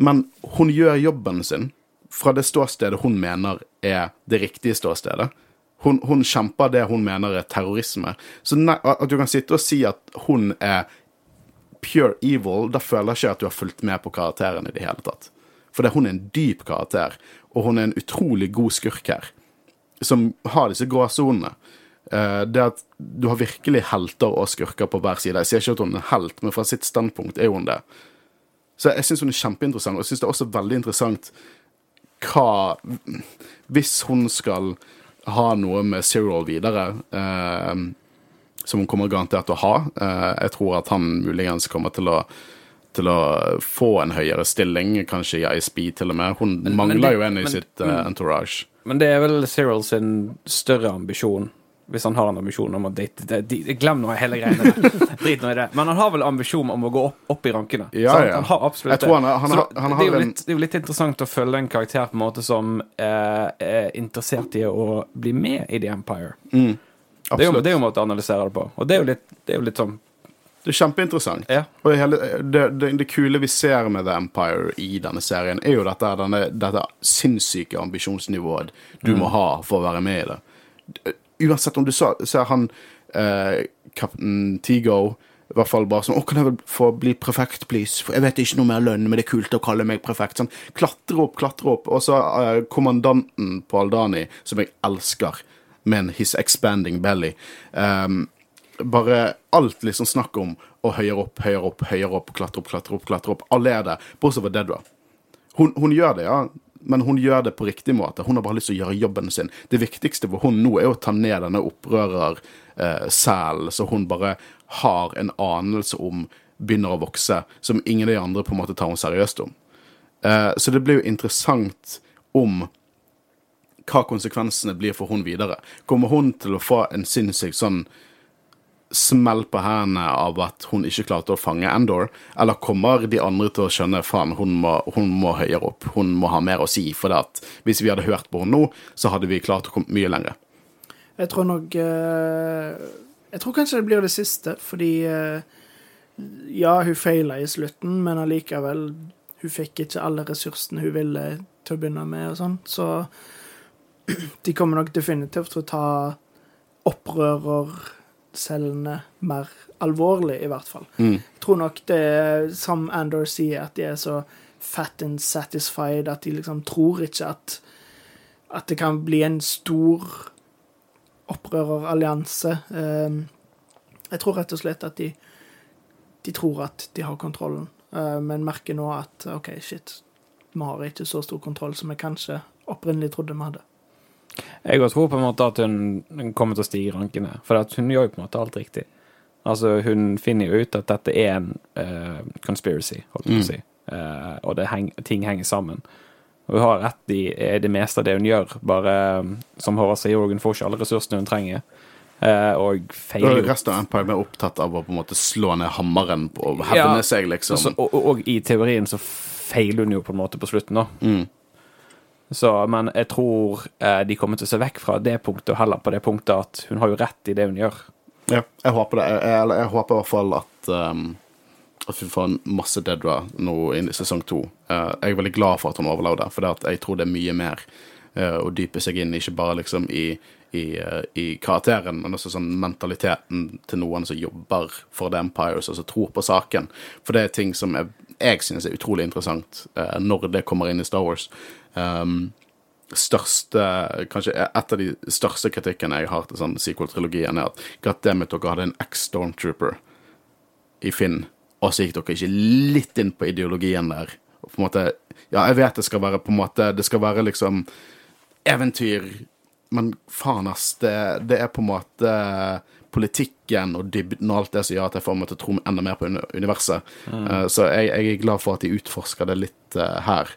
men hun gjør jobben sin fra det ståstedet hun mener er det riktige ståstedet. Hun, hun kjemper det hun mener er terrorisme. Så nei, at du kan sitte og si at hun er pure evil, da føler jeg ikke at du har fulgt med på karakteren i det hele tatt. For det, hun er en dyp karakter, og hun er en utrolig god skurk her, som har disse gråsonene. Eh, det at du har virkelig helter og skurker på hver side. Jeg sier ikke at hun er en helt, men fra sitt standpunkt er hun det. Så jeg syns hun er kjempeinteressant, og jeg syns det er også veldig interessant hva Hvis hun skal ha noe med Cyril videre, eh, som hun kommer garantert til å ha eh, Jeg tror at han muligens kommer til å til å få en høyere stilling, kanskje i ISB til og med. Hun men mangler det- jo en i men- sitt uh, entourage. Men det er vel Cyril sin større ambisjon, hvis han har en ambisjon om å date det- de- Glem nå hele greiene der. Drit nå i det. Men han har vel ambisjon om å gå opp, opp i rankene. Ja, sant? ja. Han har absolutt Jeg tror han har- han har- det, er litt, det er jo litt interessant å følge en karakter på en måte som eh, er interessert i å bli med i The Empire. Det er, jo, det er jo en måte å analysere det på. Og det er jo litt, det er jo litt sånn Det er kjempeinteressant. Ja. Og hele, det, det, det kule vi ser med The Empire i denne serien, er jo dette, denne, dette sinnssyke ambisjonsnivået du må ha for å være med i det. Uansett om du sa, ser han eh, Captain Tigo i hvert fall bare sånn 'Å, kan jeg vel få bli prefekt, please?' For jeg vet ikke noe mer lønn, men det er kult å kalle meg prefekt. Sånn, klatre opp, klatre opp. Og så eh, kommandanten på Aldani, som jeg elsker, med his expanding belly. Um, bare alt liksom snakk om å høyere opp, høyere opp, høyere opp, klatre opp, klatre opp, klatre opp. Alle er det, bortsett fra Dedra. Hun, hun gjør det, ja, men hun gjør det på riktig måte. Hun har bare lyst til å gjøre jobben sin. Det viktigste for hun nå er å ta ned denne opprørersælen, så hun bare har en anelse om begynner å vokse, som ingen av de andre på en måte tar hun seriøst om. Eh, så det blir jo interessant om hva konsekvensene blir for hun videre. Kommer hun til å få en sinnssyk sånn smell på hendene av at hun ikke klarte å fange Endor? Eller kommer de andre til å skjønne faen, hun må, hun må høyere opp, hun må ha mer å si? For at hvis vi hadde hørt på henne nå, så hadde vi klart å komme mye lenger. Jeg tror nok eh, Jeg tror kanskje det blir det siste, fordi eh, Ja, hun feila i slutten, men allikevel Hun fikk ikke alle ressursene hun ville til å begynne med, og sånn, så de kommer nok definitivt til å ta opprørercellene mer alvorlig, i hvert fall. Mm. Jeg tror nok det er, som Andor sier, at de er så fat and satisfied at de liksom tror ikke at at det kan bli en stor opprørerallianse. Um, jeg tror rett og slett at de, de tror at de har kontrollen, uh, men merker nå at OK, shit, vi har ikke så stor kontroll som vi kanskje opprinnelig trodde vi hadde. Jeg også tror på en måte at hun, kommer til å stige i rankene, for hun gjør jo på en måte alt riktig. Altså, hun finner jo ut at dette er en uh, conspiracy, holdt jeg på å si, Uh, og det heng, ting henger sammen. Og hun har rett i eh, det meste av det hun gjør, bare som Håvard sier, hun får ikke alle ressursene hun trenger. Uh, og feiler er jo resten av Empire er opptatt av å på en måte slå ned hammeren på- og hevne Ja, seg, liksom. Så, og, og, og i teorien så feiler hun jo på en måte på slutten, da. Mm. Så, men jeg tror eh, de kommer til å se vekk fra det punktet, og heller på det punktet at hun har jo rett i det hun gjør. Ja, jeg håper det. Jeg, jeg, jeg håper i hvert fall at um, At vi får masse Dedra nå inn i sesong to. Uh, jeg er veldig glad for at hun overlevde, for jeg tror det er mye mer uh, å dype seg inn, ikke bare liksom i, i, uh, i karakteren, men også sånn mentaliteten til noen som jobber for The Empires, og som tror på saken. For det er ting som jeg, jeg synes er utrolig interessant når det kommer inn i Star Wars. Um, største Kanskje et av de største kritikkene jeg har til sånn sequel-trilogien, er at goddammit, dere hadde en ex-stormtrooper i Finn, og så gikk dere ikke litt inn på ideologien der. Og på en måte Ja, jeg vet det skal være på en måte Det skal være liksom eventyr, men faen, ass, det, det er på en måte politikken og dybden og alt det som gjør at jeg får meg til å tro enda mer på universet. universet. Uh, så jeg, jeg er glad for at de utforsker det litt uh, her.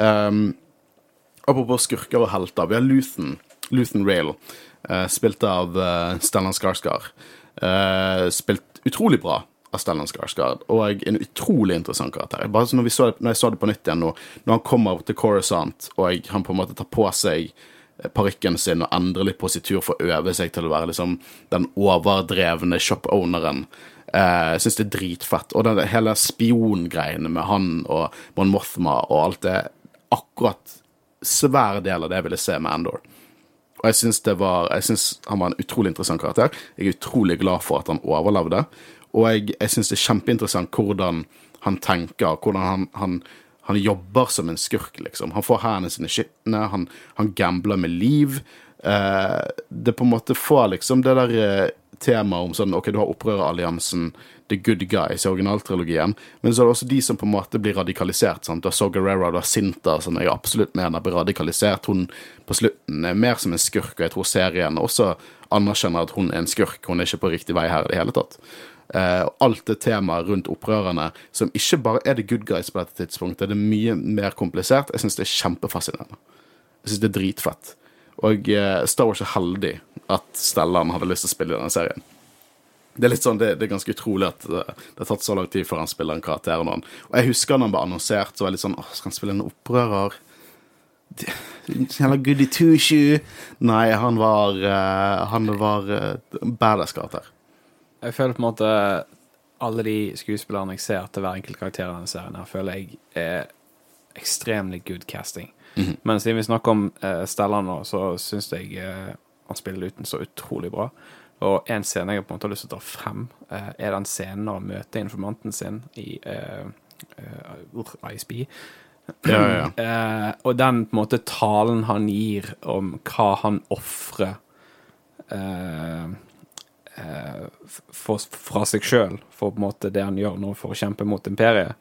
Um, Apropos skurker og helter. Vi har Luthen. Luthen Rail, uh, spilt av uh, Stellan Skarsgård. Uh, spilt utrolig bra av Stellan Skarsgård, og en utrolig interessant karakter. Bare når, så når jeg så det på nytt igjen nå, når han kommer til Coruscant, og han på en måte tar på seg parykken sin og endrer litt positur for å øve seg til å være liksom den overdrevne shop-owneren. Jeg uh, syns det er dritfett. Og den hele spiongreiene med han og Mon Mothma og alt det, akkurat svær del av det jeg ville se med Endor. Og jeg syns han var en utrolig interessant karakter. Jeg er utrolig glad for at han overlevde. Og jeg, jeg syns det er kjempeinteressant hvordan han tenker, hvordan han, han, han jobber som en skurk, liksom. Han får hendene sine skitne, han, han gambler med liv. Eh, det på en måte får liksom det der eh, temaet om sånn OK, du har opprøreralliansen, The Good Guys i originaltrilogien, men så er det også de som på en måte blir radikalisert. sant? Du har Sogarera har Sinta, som jeg absolutt mener blir radikalisert. Hun på slutten er mer som en skurk, og jeg tror serien også anerkjenner at hun er en skurk. Hun er ikke på riktig vei her i det hele tatt. Uh, alt det temaet rundt opprørerne, som ikke bare er The Good Guys på dette tidspunktet, det er mye mer komplisert. Jeg syns det er kjempefascinerende. Jeg syns det er dritfett. Og uh, Star Wars er heldig at Stellan hadde lyst til å spille i denne serien. Det er litt sånn, det, det er ganske utrolig at eh, det har tatt så lang tid før han spiller en karakter. Og, og jeg husker når han ble annonsert, så var jeg litt sånn Åh, skal han spille en opprører? Jævla goody two-shoe. Nei, han var uh, Han var uh, badass karakter. Jeg føler på en måte alle de skuespillerne jeg ser til hver enkelt karakter i denne serien, her føler jeg er ekstremt good casting. Men siden vi snakker om uh, Stellan nå, så syns jeg uh, han spiller uten så utrolig bra. Og en scene jeg på en måte har lyst til å ta frem, eh, er den scenen når han møter informanten sin i uh, ISB. Ja, ja, ja. Eh, og den på en måte talen han gir om hva han ofrer eh, fra seg sjøl, for på en måte det han gjør nå for å kjempe mot imperiet.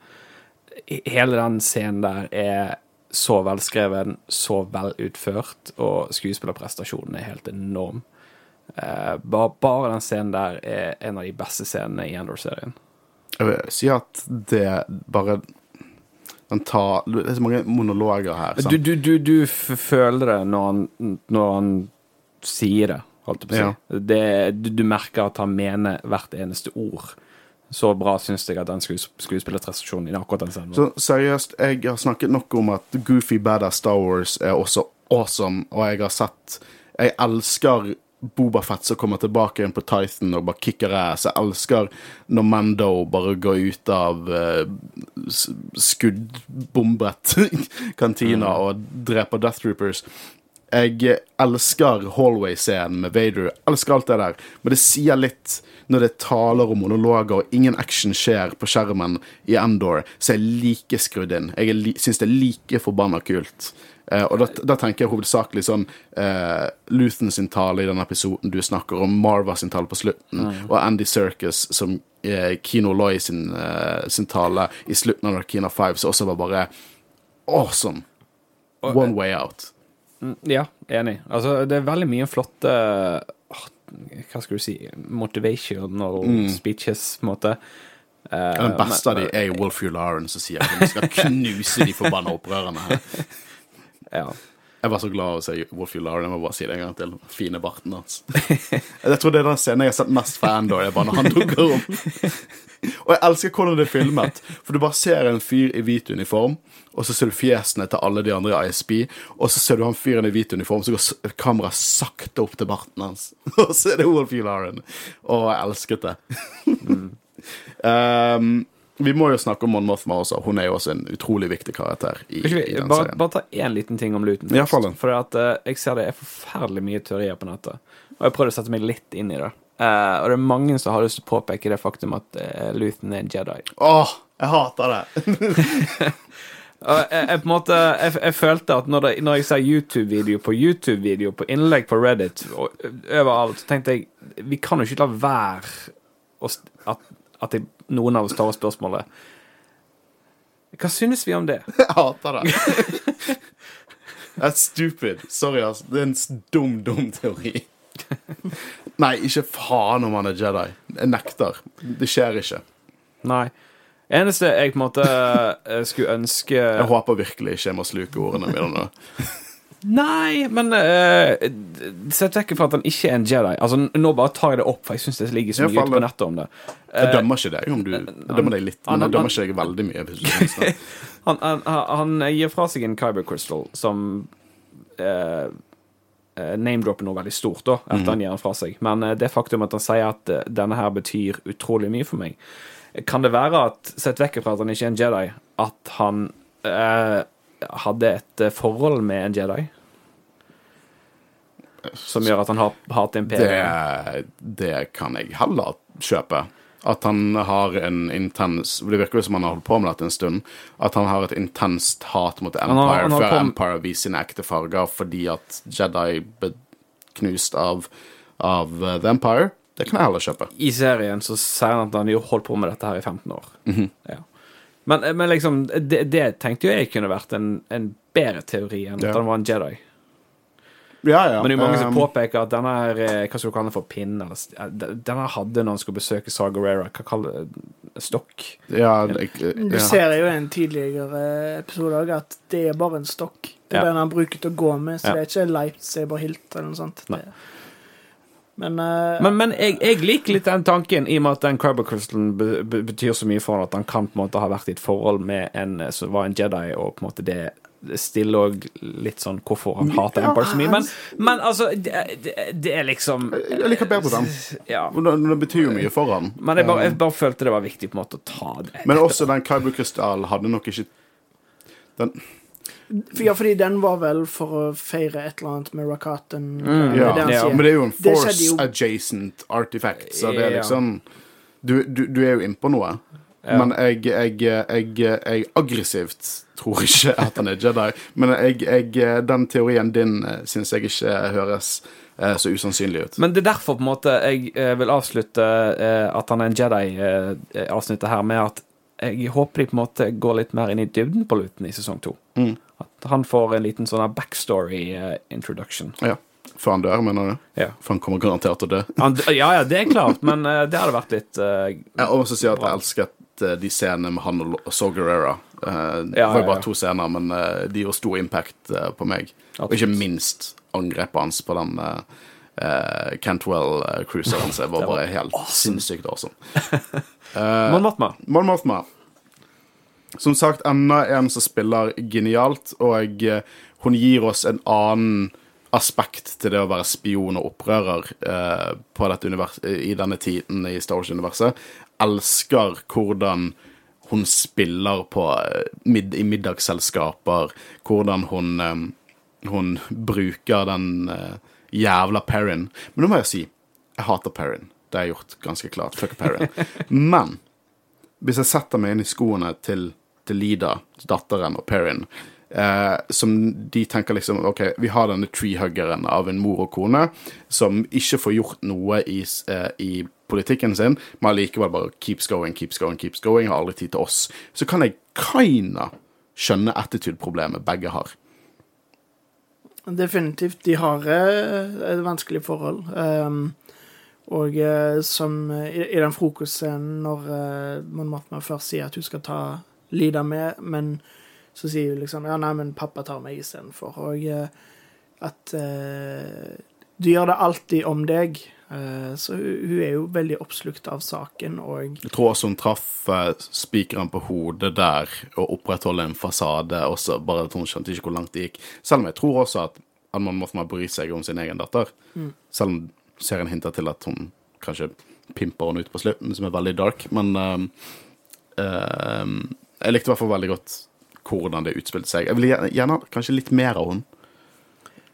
Hele den scenen der er så velskreven, så velutført, og skuespillerprestasjonen er helt enorm. Eh, bare, bare den scenen der er en av de beste scenene i Endor-serien. Jeg vil si at det bare den tar, Det er så mange monologer her. Sant? du, du, du du føler det når han, når han sier det. holdt jeg på å si. Det, du, du merker at han mener hvert eneste ord. Så bra syns jeg at den skues skuespillerprestasjonen i akkurat den scenen. Så seriøst, jeg har snakket nok om at Goofy Badass Star Wars er også awesome, og jeg har sett Jeg elsker Boba Fett som kommer tilbake igjen på Titan og bare kicker ass. Jeg elsker når Mando bare går ut av uh, skuddbombet kantina og dreper Death Troopers. Jeg elsker hallway-scenen med Vader. Elsker alt det der. Men det sier litt når det er taler og monologer og ingen action skjer på skjermen i Endor, så er jeg like skrudd inn. Jeg li syns det er like forbanna kult. Eh, og da, da, tenker jeg hovedsakelig sånn eh, Luthen sin tale i den episoden du snakker om, Marva sin tale på slutten, mm. og Andy Circus som eh, Kino Loy sin, eh, sin, tale i slutten av Narkina 5, som også var bare awesome. One way out. Mm, ja, enig. Altså, det er veldig mye flotte Hva skal du si Motivational mm. speeches, på en måte. Den beste av de er jo Wolf Lauren som sier at vi skal knuse de forbanna opprørerne her. ja. Jeg var så glad av å se Wolfie Ularen. Jeg må bare si det en gang til. Fine barten hans. jeg tror det er den scenen jeg har sett mest fan da, det er bare når han dukker om. Og jeg elsker hvordan det er filmet, for du bare ser en fyr i hvit uniform, og så ser du fjesene til alle de andre i ISB, og så ser du han fyren i hvit uniform, så går kameraet sakte opp til barten hans. og så er det Wolfie Laren. Og jeg elsket det. um, vi må jo snakke om Mon Mothma også. Hun er jo også en utrolig viktig karakter. i, vi, i den bare, serien. Bare ta én liten ting om Luton. For at, uh, jeg ser det er forferdelig mye teorier på nettet. Og jeg prøvde å sette meg litt inn i det. Uh, og det er mange som har lyst til å påpeke det faktum at uh, Luthen er en Jedi. Åh, jeg hater det! jeg, jeg, på en måte Jeg, jeg følte at når, det, når jeg ser YouTube-video på YouTube-video, på innlegg på Reddit og overalt, så tenkte jeg vi kan jo ikke la være at, at jeg, noen av oss tar opp spørsmålet Hva synes vi om det? Jeg hater det. That's stupid. Sorry, altså. Det er en dum, dum teori. Nei, ikke faen om han er Jedi. Jeg nekter. Det skjer ikke. Nei. Eneste jeg på en måte eh, skulle ønske Jeg håper virkelig ikke jeg må sluke ordene mine nå. Nei, men uh, sett vekk fra at han ikke er en Jedi. Altså, Nå bare tar jeg det opp, for jeg syns det ligger så mye ute på nettet om det. jeg eh, dømmer ikke deg om du Jeg dømmer deg litt, men jeg dømmer ikke deg veldig mye. han, han, han, gir fra seg en Kyber Crystal som uh, Eh, name-dropper noe veldig stort da, etter mm. han gir den fra seg. Men eh, det faktum at han sier at eh, denne her betyr utrolig mye for meg Kan det være at, sett vekk fra at han ikke er en Jedi, at han eh, hadde et forhold med en Jedi? Som gjør at han har hatt imperium? Det, det kan jeg heller kjøpe. At han har en intens Det virker jo som han har holdt på med dette en stund. At han har et intenst hat mot Empire han har, han har før Empire viser sine ekte farger fordi at Jedi ble knust av, av uh, The Empire. Det kan jeg heller kjøpe. I serien så sier han at han har holdt på med dette her i 15 år. Mm -hmm. ja. Men, men, liksom, det, det, tenkte jo jeg kunne vært en, en bedre teori enn ja. at han var en Jedi. Ja, ja. Men det er jo mange som um, påpeker at denne her, eh, hva skal du kalle den for pinn? Eller, denne hadde når han skulle besøke Sagarera. Hva kaller? Stokk? Ja, det, ja. Du ser jo i en tidligere episode òg at det er bare en stokk. Det er ja. den han bruker til å gå med, så det er ikke lightsaber hilt eller noe sånt. Det, men, uh, men, men jeg, jeg, liker litt den tanken, i og med at den Crabber Crystalen betyr så mye for han at han kan på en måte ha vært i et forhold med en som var en Jedi, og på en måte det stiller òg litt sånn hvorfor han hater Empire så mye. Men, men altså, det, det, det, er liksom Jeg liker bedre den. Ja. Det, det, betyr jo mye for han. Men jeg bare, jeg bare, følte det var viktig på en måte å ta det. Men også den Kyber Crystal hadde nok ikke Den ja, fordi den var vel for å feire et eller annet med Rakaten. Mm, ja. ja. men det er jo en force jo... adjacent artifact, så det er liksom Du, du, du er jo innpå noe. Ja. Men jeg, jeg, jeg, jeg, aggressivt tror ikke at han er Jedi. Men den teorien din eh, syns jeg ikke høres eh, så usannsynlig ut. Men det er derfor på en måte jeg eh, vil avslutte at han er en Jedi-avsnittet her, med at jeg håper de på en måte går litt mer inn i dybden på Luton i sesong to. Mm. At han får en liten sånn backstory-introduction. Ja. Før han dør, mener du? Ja. For han kommer garantert til å dø? ja, ja, det er klart, men uh, det hadde vært litt uh, Jeg må også si at jeg elsket uh, de scenene med han og Saw Guerrera. Uh, det var jo bare to scener, men de gjorde stor impact på meg. Absolutt. Og ikke minst angrepet hans på den uh, Cantwell-cruiseren Det var bare helt sinnssykt awesome. Mon Mothma. Mon Mothma. Som sagt, enda en som spiller genialt, og eh, hun gir oss en annen aspekt til det å være spion og opprører eh, på dette univers i denne tiden i Star Wars-universet. Elsker hvordan hun spiller på eh, mid i middagsselskaper, hvordan hun, eh, hun bruker den eh, jævla Perrin. Men nå må jeg si jeg hater Perrin. Det har jeg gjort ganske klart. Fuck Perrin. Men hvis jeg setter meg inn i skoene til, til Lida, datteren, og Perrin, eh, som de tenker liksom OK, vi har denne treehuggeren av en mor og kone som ikke får gjort noe i, eh, i politikken sin, men allikevel bare keeps going, keeps going, keeps going, har aldri tid til oss. Så kan jeg kinda skjønne attitude-problemet begge har. Definitivt. De har eh, et vanskelig forhold. Um, og eh, som i, i den frokostscenen når uh, Mon Mothma først sier at hun skal ta Lida med, men så sier hun liksom Ja, nei, men pappa tar meg istedenfor. Og eh, at eh, du gjør det alltid om deg. Eh, så hun, er jo veldig oppslukt av saken, og Jeg tror også hun traff eh, spikeren på hodet der og opprettholde en fasade, også, bare at hun skjønte ikke hvor langt det gikk. Selv om jeg tror også at man Mothma bry seg om sin egen datter. Selv om serien hinter til at hun kanskje pimper henne ut på slutten, som er veldig dark. Men ehm, ehm, jeg likte i hvert fall veldig godt hvordan det utspilte seg. Jeg vil gjerne, gjerne kanskje litt mer av henne.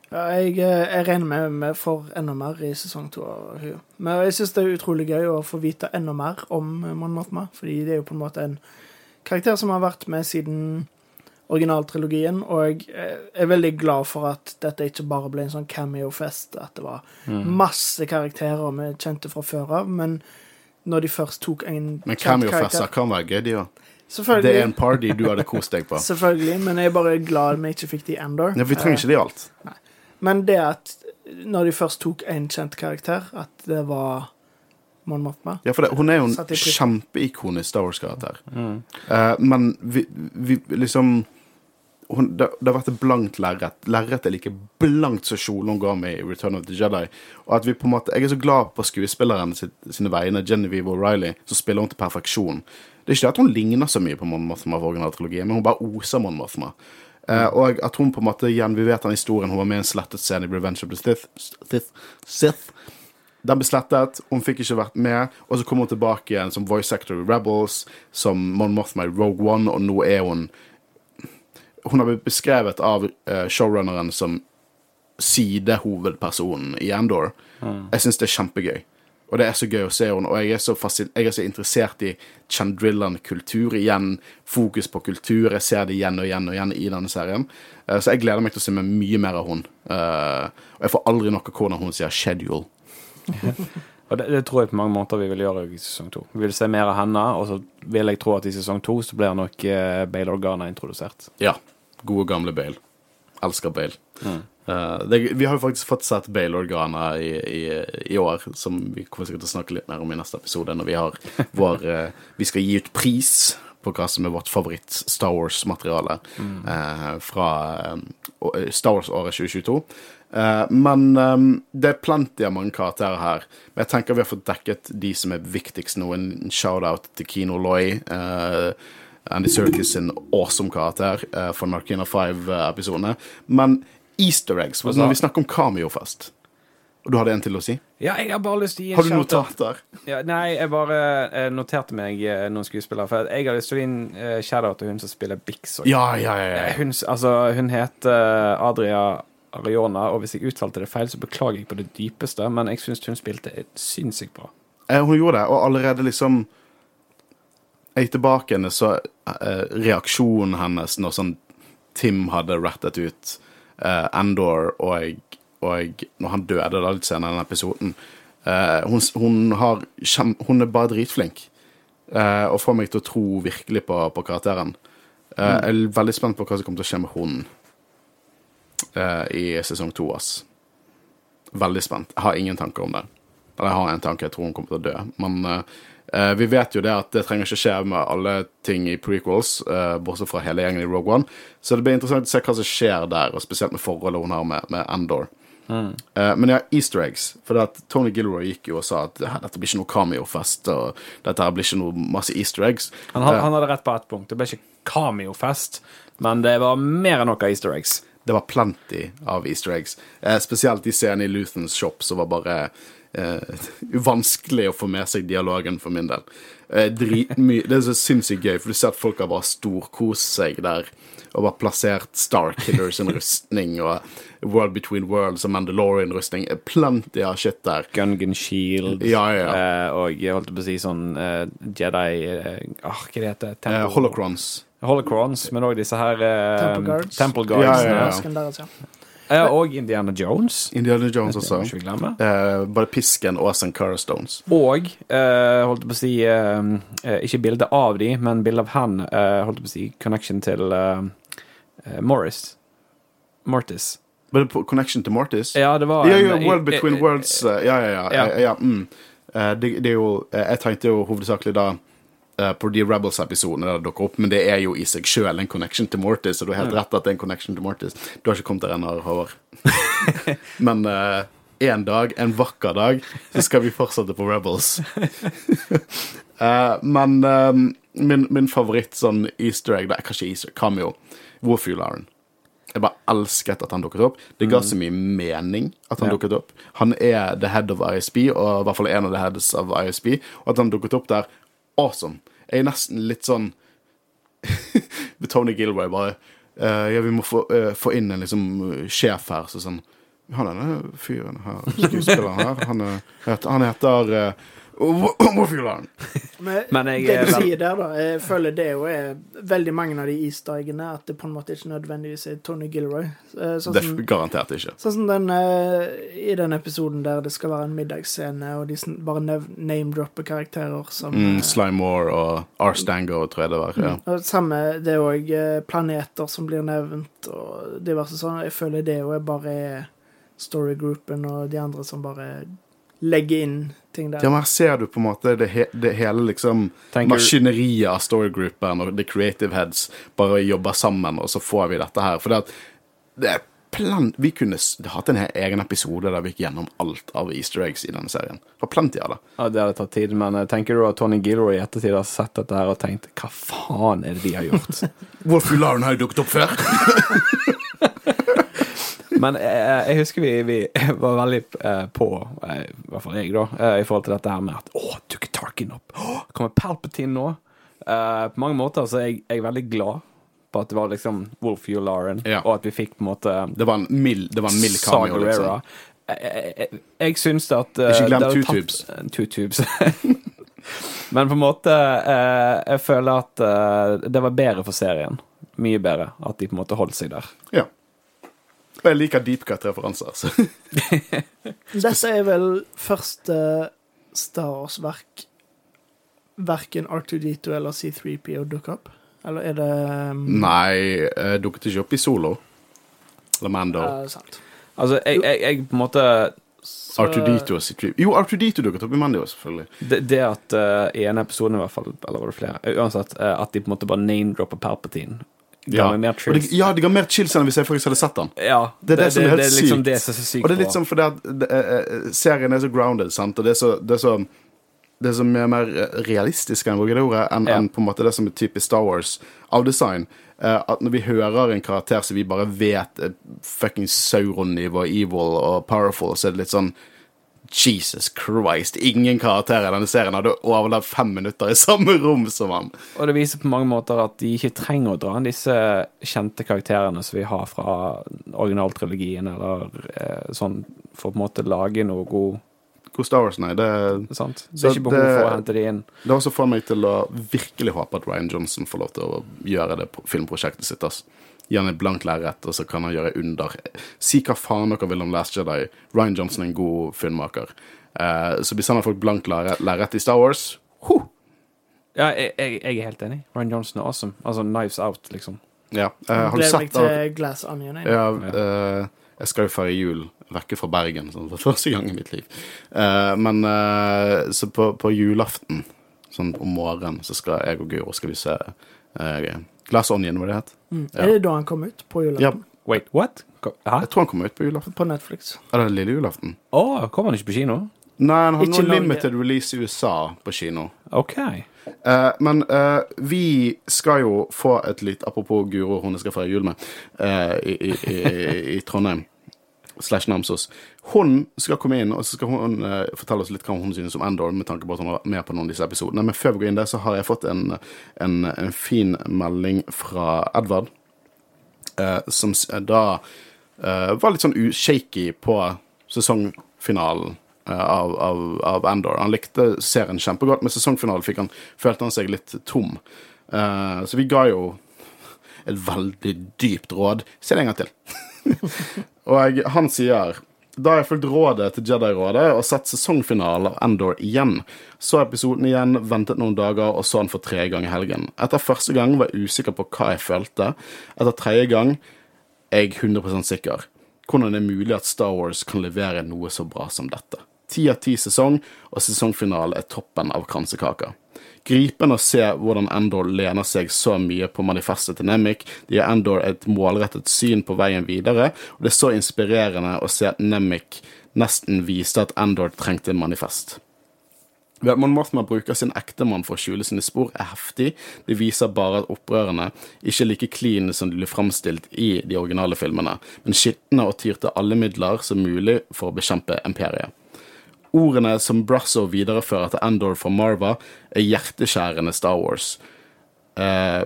Ja, jeg, eh, jeg regner med vi får enda mer i sesong to av henne. Men jeg syns det er utrolig gøy å få vite enda mer om Mon Mothma, fordi det er jo på en måte en karakter som har vært med siden originaltrilogien, og jeg er veldig glad for at dette ikke bare ble en sånn cameo-fest, at det var masse karakterer vi kjente fra før av, men når de først tok en Men cameo-fester kan være gøy, de òg. Det er en party du hadde kost deg på. selvfølgelig, men jeg er bare glad vi ikke fikk de Endor. Ja, vi trenger ikke de alt. Nei. Men det at når de først tok en kjent karakter, at det var Mon Mothma Ja, for det, hun er jo en kjempeikonisk Star Wars-karakter. Eh, men vi, vi liksom hun, det, det har vært et blankt lerret. Lerretet er like blankt som kjolen hun ga meg i Return of the Jedi. Og at vi på en måte, Jeg er så glad på skuespilleren sine vegne, Genevieve O'Reilly, som spiller hun til perfeksjon. Det er ikke det at hun ligner så mye på Mon Mothma for originaltrilogien, men hun bare oser Mon Mothma. Uh, og at hun på en måte igjen, Vi vet den historien, hun var med i en slettet scene i Revenge of the Sith. Sith, Sith. Den ble slettet, hun fikk ikke vært med, og så kom hun tilbake igjen som voice actor i Rebels, som Mon Mothma i Rogue One, og nå er hun Hun har blitt beskrevet av eh, showrunneren som sidehovedpersonen i Endor. Jeg syns det er kjempegøy. Og det er så gøy å se henne, og jeg er så, jeg er så interessert i Chandrillan-kultur. Igjen fokus på kultur. Jeg ser det igjen og igjen og igjen i denne serien. Eh, så jeg gleder meg til å se meg mye mer av hun. Eh, og jeg får aldri nok av hvordan hun sier 'schedule'. Og det, det tror jeg på mange måter vi vil gjøre i sesong to. Vi vil se mer av henne, og så vil jeg tro at i sesong to så blir nok uh, Bale Organa introdusert. Ja. Gode, gamle Bale. Elsker Bale. Eh, det, vi har jo faktisk fått sett Bale-Organa i, i, i år, som vi kommer sikkert til å snakke litt mer om i neste episode, når vi har vår eh, Vi skal gi ut pris på hva som er vårt favoritt-Star Wars-materiale eh, fra eh, Star Wars-året 2022. Eh, men eh, det er plenty av mange karakterer her. Men jeg tenker vi har fått dekket de som er viktigst nå. En shout-out til Kino Loy. eh, Andy Serkis sin awesome karakter uh, for Narkina 5-episodene. Men easter eggs Altså, Når vi snakker om cameo først Og du hadde en til å si? Ja, jeg har bare lyst til å gi en Har du notater? Ja, nei, jeg bare eh, noterte meg eh, noen skuespillere. For jeg har lyst til å gi en uh, shout-out til hun som spiller Bix. Ja, ja, ja. Eh, ja. Hun, altså, hun heter Adria Ariona, og hvis jeg uttalte det feil, så beklager jeg på det dypeste, men jeg syns hun spilte sinnssykt bra. Eh, Hun gjorde det, og allerede liksom Jeg gikk tilbake henne, så eh, reaksjonen hennes når sånn Tim hadde rattet ut eh, Endor, og, og når han døde da litt senere i den episoden uh, hun, hun, har hun er bare dritflink, uh, og får meg til å tro virkelig på, på karakteren. Mm. Jeg er veldig spent på hva som kommer til å skje med hun i sesong to. Veldig spent. Jeg har ingen tanker om det. Eller jeg har en tanke, jeg tror hun kommer til å dø. Men eh, vi vet jo det at det trenger ikke skje med alle ting i prequels, uh, bortsett fra hele gjengen i Rogue One. Så det blir interessant å se hva som skjer der, og spesielt med forholdet hun har med, med Endor. Eh, men ja, easter eggs. For at Tony Gilroy gikk jo og sa at dette blir ikke noe cameo-fest, og dette her blir ikke noe masse easter eggs. Han, had- han hadde rett på ett punkt. Det ble ikke cameo-fest, men det var mer enn noe easter eggs. Det var plenty av easter eggs. Spesielt de scenene i Luthans shop som var bare eh, vanskelig å få med seg dialogen for min del. Eh, dritmye Det er så sinnssykt gøy, for du ser at folk har bare storkost seg der. Og bare plassert Starkiller sin rustning og World Between Worlds og Mandalorian-rustning. Eh, Plenty av shit der. Gungan Shield Ja, ja, ja. eh, og jeg holdt på å si sånn eh, Jedi eh, ah, Hva det heter det? Holocrons. Holocrons, men òg disse her eh, Temple Guards. Temple Guards Ja, ja, og Indiana Jones. Indiana Jones også. Eh, både pisken og Sankara Stones. Og eh, holdt på å si eh, eh, Ikke bilde av de, men bilde av han. Eh, holdt på å si connection til eh, Morris. Mortis. Var det Connection to Mortis? Ja, det var Ja, ja, World Between Worlds. Ja, ja, ja. Ja. mm. Det, det er jo Jeg tenkte jo hovedsakelig da eh, på de Rebels-episodene der det dukker opp, men det er jo i seg sjøl en connection til Mortis, og du har helt rett at det er en connection til Mortis. Du har ikke kommet der ennå, Håvard. men uh, en dag, en vakker dag, så skal vi fortsette på Rebels. uh, men eh, min, min favoritt sånn easter egg, der, er kanskje easter cameo, Warfuelaren. Jeg bare elsket at han dukket opp. Det ga så mye mening at han Ja. dukket opp. Han er the head of ISB, og i hvert fall en av the heads of ISB, og at han dukket opp der, awesome. Jeg er nesten litt sånn med Tony Gilway, bare Uh, Ja, vi må få, uh, få inn en liksom sjef her, så sånn Han denne fyren her, skuespilleren her, han, er, heter- han heter uh, Warfuelaren. Men, Men jeg det du sier der, da, jeg føler det jo er veldig mange av de easter eggene at det på en måte ikke nødvendigvis er Tony Gilroy. Eh, Sånn Det som, er garantert ikke. sånn som den eh, i den episoden der det skal være en middagsscene, og de bare name-dropper karakterer som Mm, eh, og Arstango, Stango, tror jeg det var. Ja. og Samme, det er òg planeter som blir nevnt, og diverse sånn. Jeg føler det jo er bare storygroupen og de andre som bare legger inn ting der. Ja, men her ser du på en måte det, he det hele liksom Tenker- maskineriet av storygroupen og the creative heads bare jobber sammen, og så får vi dette her. For det, at det er plan Vi kunne hatt en egen episode der vi gikk gjennom alt av easter eggs i denne serien. Det var plenty av det. Ja, det hadde tatt tid, men eh, tenker du at Tony Gilroy i ettertid har sett dette her og tenkt Hva faen er det de har gjort? Wolfularen har jo dukket opp før! Men jeg, jeg husker vi, vi var veldig eh, på, eh, i hvert fall jeg, da, eh, i forhold til dette her med at Å, dukker Tarkin opp? Kommer Palpatine nå? Uh, på mange måter så er jeg, jeg er veldig glad på at det var liksom Wolf Laren, Ja. og at vi fikk på en måte Det var en mild, det var en mild cameo, liksom. Jeg, jeg, jeg, syns at uh, Ikke glem Two Tubes. eh, Two Tubes. Men på en måte eh, Jeg føler at eh, det var bedre for serien. Mye bedre. At de på en måte holdt seg der. Ja. Og jeg liker deep cut-referanser. så Dette er vel første Star Wars-verk verken R2D2 eller C3PO dukker opp? Eller er det um, Nei, eh, dukket ikke opp i Solo. Eller Mando. sant? Altså, jeg, jeg, jeg på en måte Så- R2D2 og C3 Jo, R2D2 dukket opp i Mando, selvfølgelig. Det, det at uh, i en episode i hvert fall, eller var det flere, eh, uansett, uh, at de på en måte bare name-dropper Palpatine. Ga Ja. meg mer chills. det, ja, det ga mer chills enn hvis jeg faktisk hadde sett den. Ja, Det er det som er helt det liksom sykt. det som er sykt Og det er litt sånn fordi at det, eh, eh, serien er så grounded, sant, og det er så, det er så det er mer realistisk enn, det ordet, enn Ja. en på en måte det som er typisk Star Wars av design. Eh, at når vi hører en karakter som vi bare vet er fucking Sauron-nivå, evil og powerful, så er det litt sånn Jesus Christ, ingen karakter i denne serien hadde overlevd fem minutter i samme rom som han. Og det viser på mange måter at de ikke trenger å dra inn disse kjente karakterene som vi har fra originaltrilogien, eller eh, sånn, for på en måte lage noe god God Star Wars, nei. Det, sant? Det er ikke behov det- for å hente de inn. det også får meg til å virkelig håpe at Ryan Johnson får lov til å gjøre det filmprosjektet sitt. ass. Gi han et blankt lerret, og så kan han gjøre under. Si hva faen dere vil om Last Jedi. Ryan Johnson er en god filmmaker. Uh, så hvis han har fått blankt lerret i Star Wars huh. Ja, jeg, jeg, jeg er helt enig. Ryan Johnson er awesome. Altså Knives Out, liksom. Ja. Uh, har du sett av, til Glass Onion. jeg. ja, uh, Jeg skal jo feire jul vekke fra Bergen sånn, for første gang i mitt liv. Eh, men så på, på julaften, sånn om morgenen, så skal jeg og Guro skal vi se uh, Glass Onion, hva det het. Mm. Ja. Er det da han kom ut? På Ja, julaften? Wait, what? Hæ? Jeg tror han kom ut på julaften. På Netflix. Eller lille julaften. Å, kom han ikke på kino? Nei, han har nå limited release i USA på kino. OK. Eh, men eh, vi skal jo få et litt Apropos Guro, hun jeg skal feire jul med eh, i, i, i, i Trondheim. Slash Namsos. Hun skal komme inn og så skal hun uh, fortelle oss litt hva hun synes om Endor, med tanke på at hun har med på noen av disse episodene. Men før vi går inn der, så har jeg fått en, en, en fin melding fra Edvard, uh, som da uh, var litt sånn shaky på sesongfinalen eh, av, av, av Endor. Han likte serien kjempegodt, men sesongfinalen følte han seg litt tom. Eh, så vi ga jo et veldig dypt råd. Se det en gang til. og han sier da har jeg fulgt rådet til Jedi-rådet og sett sesongfinalen av Endor igjen. Så episoden igjen, ventet noen dager og så den for tredje gang i helgen. Etter første gang var jeg usikker på hva jeg følte. Etter tredje gang er jeg 100 sikker. Hvordan er det mulig at Star Wars kan levere noe så bra som dette. Ti av ti sesong, og sesongfinalen er toppen av kransekaka. Gripende å se hvordan Endor lener seg så mye på manifestet til Nemik. Det gir Endor et målrettet syn på veien videre, og det er så inspirerende å se at Nemik nesten viste at Endor trengte en manifest. Ved at Mon Mothma bruker sin ektemann for å skjule sine spor, er heftig. Det viser bare at opprørerne ikke er like clean som de blir framstilt i de originale filmene, men skitne og tyr til alle midler som mulig for å bekjempe imperiet. Ordene som Brasso viderefører til Endor fra Marva, er hjerteskjærende Star Wars. Eh,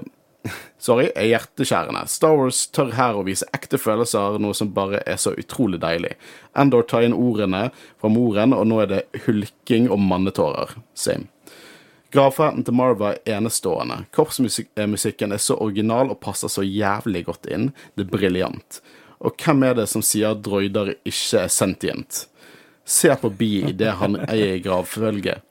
sorry, er hjerteskjærende. Star Wars tør her å vise ekte følelser, noe som bare er så utrolig deilig. Endor tar inn ordene fra moren, og nå er det hulking og mannetårer. Same. Gravferden til Marva er enestående. Korpsmusikken er så original og passer så jævlig godt inn. Det er briljant. Og hvem er det som sier droider ikke er sentient? Se på Bee idet han eier gravfølget.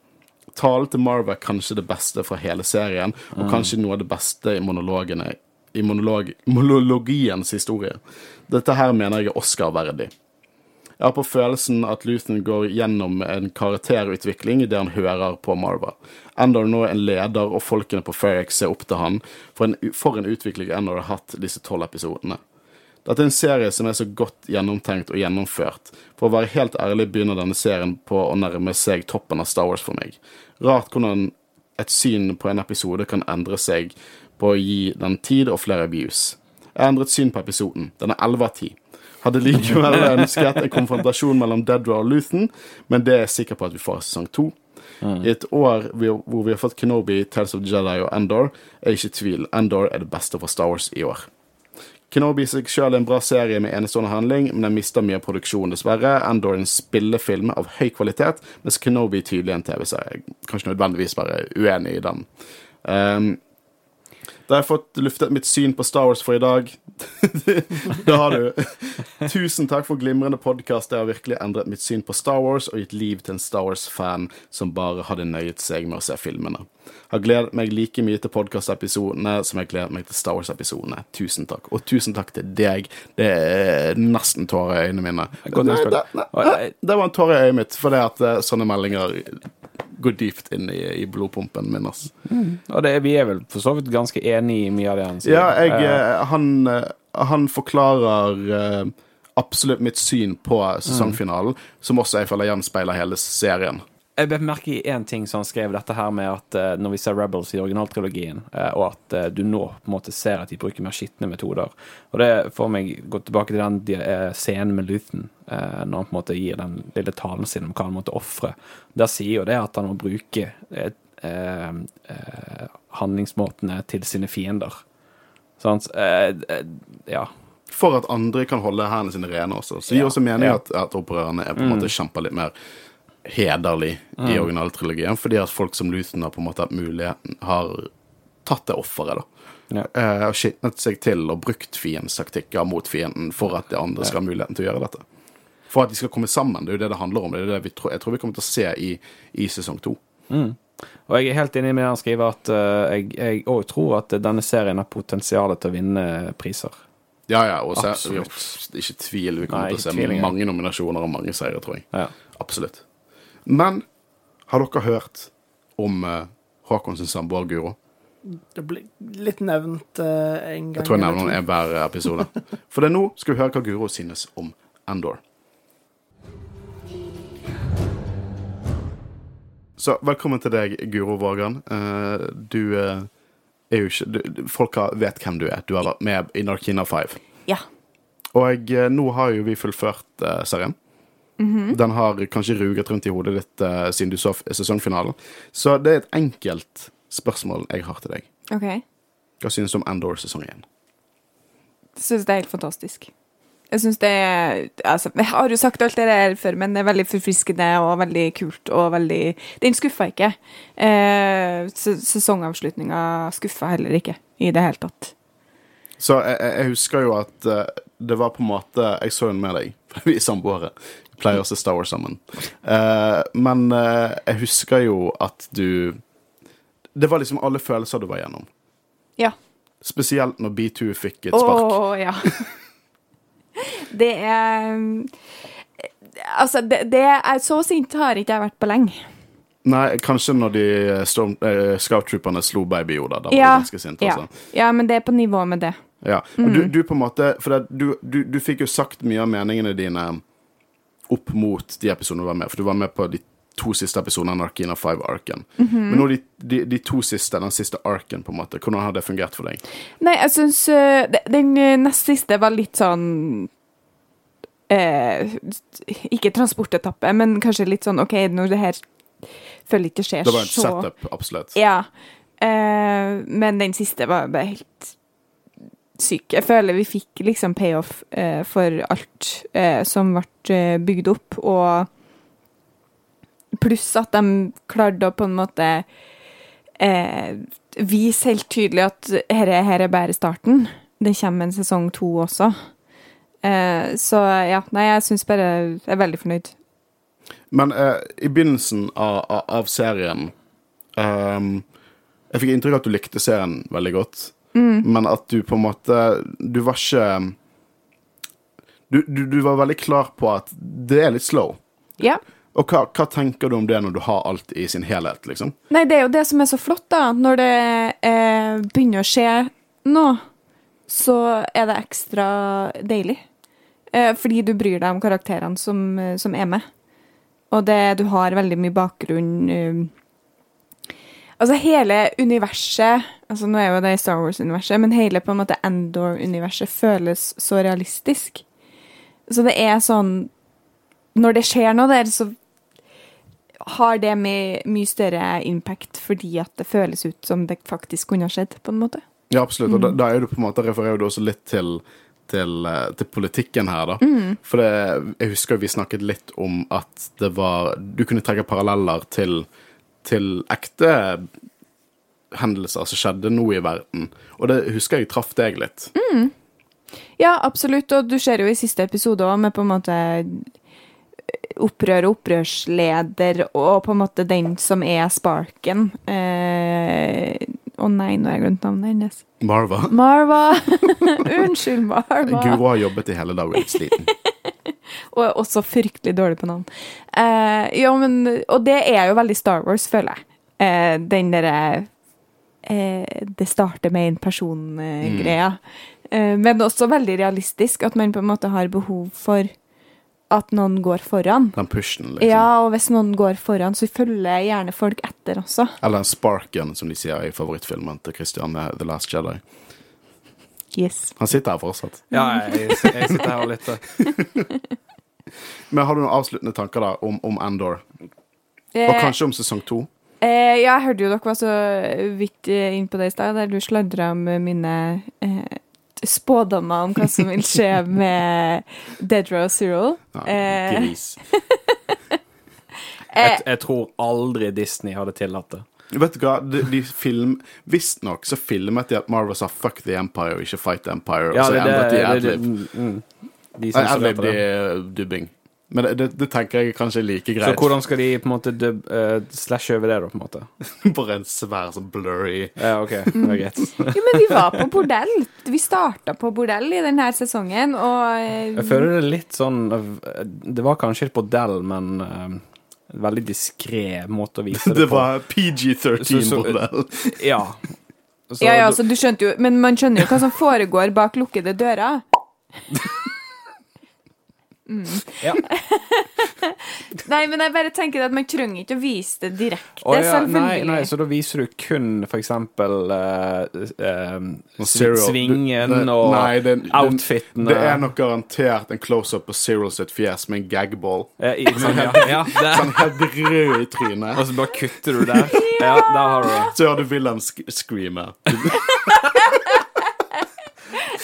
Talen til Marva er kanskje det beste fra hele serien, og kanskje noe av det beste i monologene i monolog, monologiens historie. Dette her mener jeg er Oscar-verdig. Jeg har på følelsen at Luthen går gjennom en karakterutvikling idet han hører på Marva. Endor nå er en leder, og folkene på Ferrix ser opp til han for en, for en utvikling Endor har hatt disse tolv episodene. Dette er en serie som er så godt gjennomtenkt og gjennomført. For å være helt ærlig begynner denne serien på å nærme seg toppen av Star Wars for meg. Rart hvordan et syn på en episode kan endre seg på å gi den tid og flere views. Jeg har endret syn på episoden. Den er 11 av 10. Hadde likevel ønsket en konfrontasjon mellom Dedra og Luthen, men det er jeg sikker på at vi får i sesong to. I et år vi- hvor vi har fått Kenobi, Tales of Jedi og Endor, er jeg ikke i tvil. Endor er det beste for Star Wars i år. Kenobi i seg sjøl en bra serie med enestående handling, men den mister mye av produksjonen, dessverre. Endor en spillefilm av høy kvalitet, mens Kenobi tydelig er en TV-serie. Er Kanskje nødvendigvis bare uenig i den. Um, da har jeg fått luftet mitt syn på Star Wars for i dag. det har du. Tusen takk for glimrende podkast. Det har virkelig endret mitt syn på Star Wars og gitt liv til en Star Wars-fan som bare hadde nøyet seg med å se filmene. Har gledet meg like mye til podkastepisodene som jeg gleder meg til Star Wars-episodene. Tusen takk. Og tusen takk til deg. Det er nesten tårer i øynene mine. Nei, det, nei, det var en tåre i øyet mitt, det at eh, sånne meldinger går dypt inn i, i blodpumpen min. ass. Og det, vi er vel for så vidt ganske enig i mye av det han sier. Ja, jeg, Eh, eh, han, eh, han forklarer absolutt mitt syn på sesongfinalen, som også jeg føler gjenspeiler hele serien. Jeg bet merke i én ting som han skrev, dette her med at eh, når vi ser Rebels i originaltrilogien, eh, og at eh, du nå på en måte ser at de bruker mer skitne metoder. Og det får meg gå tilbake til den scenen med Luthen, når han på en måte gir den lille talen sin om hva han måtte ofre. Der sier jo det at han må bruke handlingsmåtene til sine fiender. Eh, ja. For at andre kan holde hendene sine rene også. Så gir Ja, også mening ja. at, at opprørerne er på en måte kjemper litt mer hederlig i originaltrilogien, fordi at folk som Luthen har på en måte hatt muligheten, har tatt det offeret, da. Ja. Uh, og skitnet seg til og brukt fiendestaktikker mot fienden for at de andre skal ha muligheten til å gjøre dette. For at de skal komme sammen. Det er jo det det handler om. Det er det vi tror, jeg tror vi kommer til å se i, i sesong to. Og jeg er helt enig med han skriver at uh, jeg òg tror at denne serien har potensial til å vinne priser. Ja, ja, og så Absolutt. jo, ikke tvil. Vi kommer Nei, til å se tvil mange nominasjoner og mange seire, tror jeg. Ja. Absolutt. Men har dere hørt om uh, Håkon sin samboer Guro? Det blir litt nevnt uh, en gang. Jeg tror jeg nevner henne i hver episode. For det er nå skal vi høre hva Guro synes om Endor. Så velkommen til deg, Guro Vågan. Uh, du uh, er jo ikke du, Folk har, vet hvem du er. Du har vært med i Narkina 5. Ja. Og eh, nå har jo vi fullført serien. Den har kanskje ruget rundt i hodet ditt uh, siden du så sesongfinalen. Så det er et enkelt spørsmål jeg har til deg. OK. Hva synes du om Endor sesong 1? Syns det er helt fantastisk. Jeg syns det er altså, Jeg har jo sagt alt det der før, men det er veldig forfriskende og veldig kult og veldig Den skuffa ikke. Eh, se- sesongavslutninga skuffa heller ikke i det hele tatt. Så jeg, jeg- jeg husker jo at eh, det var på en måte Jeg så den med deg, vi er samboere. Pleier å se Star Wars sammen. Uh, men uh, jeg husker jo at du Det var liksom alle følelser du var gjennom. Ja. Spesielt når B2 fikk et Å, spark. ja. det er Altså, det, det er Så sint har ikke jeg vært på lenge. Nei, kanskje når de storm, eh, scout-trooperne slo Baby Yoda. Da var Ja, ganske sint. Ja. Altså. ja, men det er på nivå med det. Ja. Og du, du på en måte For det, du, du, du fikk jo sagt mye av meningene dine opp mot de episodene du var med, for du var med på de to siste episodene av Narkina 5-arken. Men nå de, de, de to siste, den siste arken, på en måte, hvordan har det fungert for deg? Nei, jeg syns øh, den øh, nest siste var litt sånn eh, Ikke transportetappe, men kanskje litt sånn OK, når det her føler ikke skjer Det var en så setup, absolutt. Ja. Eh, men den siste var bare helt syk. Jeg føler vi fikk liksom payoff eh, for alt eh, som ble eh, bygd opp, og pluss at de klarte å på en måte eh, vise helt tydelig at er, her er bare starten. Det kommer en sesong to også. Eh, så ja, nei, jeg syns bare Jeg er veldig fornøyd. Men eh, i begynnelsen av, av, av serien um, Jeg fikk inntrykk av at du likte serien veldig godt, men at du på en måte Du var ikke du, du, du var veldig klar på at det er litt slow. Ja. Og hva, hva tenker du om det når du har alt i sin helhet, liksom? Nei, det er jo det som er så flott, da. Når det eh, begynner å skje noe, så er det ekstra deilig. Eh, fordi du bryr deg om karakterene som, eh, som er med. Og det, du har veldig mye bakgrunn eh, Altså hele universet altså Nå er jo det i Star Wars-universet, men hele på en måte Endor-universet føles så realistisk. Så det er sånn Når det skjer noe der, så har det my mye større impact fordi at det føles ut som det faktisk kunne ha skjedd, på en måte. Ja, absolutt. Og da, da er du på en måte refererer du også litt til, til, eh, til politikken her, da. For det, jeg husker vi snakket litt om at det var Du kunne trekke paralleller til, til ekte hendelser som skjedde nå i verden. Og det husker jeg traff deg litt. Ja, absolutt, og du ser jo i siste episode òg med på en måte opprør og opprørsleder, og på en måte den som er sparken. Eh, Å nei, nå har jeg glemt navnet hennes. Marva. Marva! Unnskyld, Marva. Guro har jobbet i hele dag og er sliten. Og er også fryktelig dårlig på navn. Eh, ja, men, og det er jo veldig Star Wars, føler jeg. Eh, den derre eh, Det starter med en person-greia. Eh, men også veldig realistisk, at man på en måte har behov for at noen går foran. Den pushen, liksom. Ja, og hvis noen går foran, så følger gjerne folk etter også. Eller sparken, som de sier i favorittfilmen til Christian The Last Jedi. Yes. Han sitter her fortsatt. Ja, jeg, jeg sitter her og lytter. Men har du noen avsluttende tanker da om, om Endor? Og Eh, kanskje om sesong to? Eh, ja, jeg hørte jo dere var så vidt eh, inn på det i stad, der du sladra om mine eh, spådommer om hva som vil skje med Dead Row Zero. Ja, Eh, gris. Jeg, jeg tror aldri Disney hadde tillatt det. Vet du hva, de, de film Visstnok så filmet de at Marvel sa 'fuck the Empire' og ikke 'fight the Empire'. Ja, og så det, det, endret de Adlib. mm, mm. De Adlib det. de dubbing. Men det, det, det tenker jeg kanskje er like greit. Så hvordan skal de på en måte dub, uh, slashe over det, da, på en måte? Bare en svær sånn blurry Ja, OK. Det er greit. jo, men vi var på bordell. Vi starta på bordell i denne sesongen, og eh, Jeg føler det er litt sånn Det var kanskje et bordell, men uh, veldig diskré måte å vise det, Det på. var Så- så- PG-13-modell. Ja. så Ja, ja, du- så du skjønte jo Men man skjønner jo hva som foregår bak lukkede dører. ja. Nei, men jeg bare tenker at man trenger ikke å vise det direkte, oh, ja, nei, selvfølgelig. nei, så da viser du kun for eksempel uh, eh, Cyril- svingen det- og nei, det- det- Det er nok garantert en close-up på Cyril sitt fjes med en gagball. Ja, i- sånn, ja, Sånn helt rød i trynet. og så bare kutter du der. Ja, der har du det. Så gjør du Wilhelm sk screamer.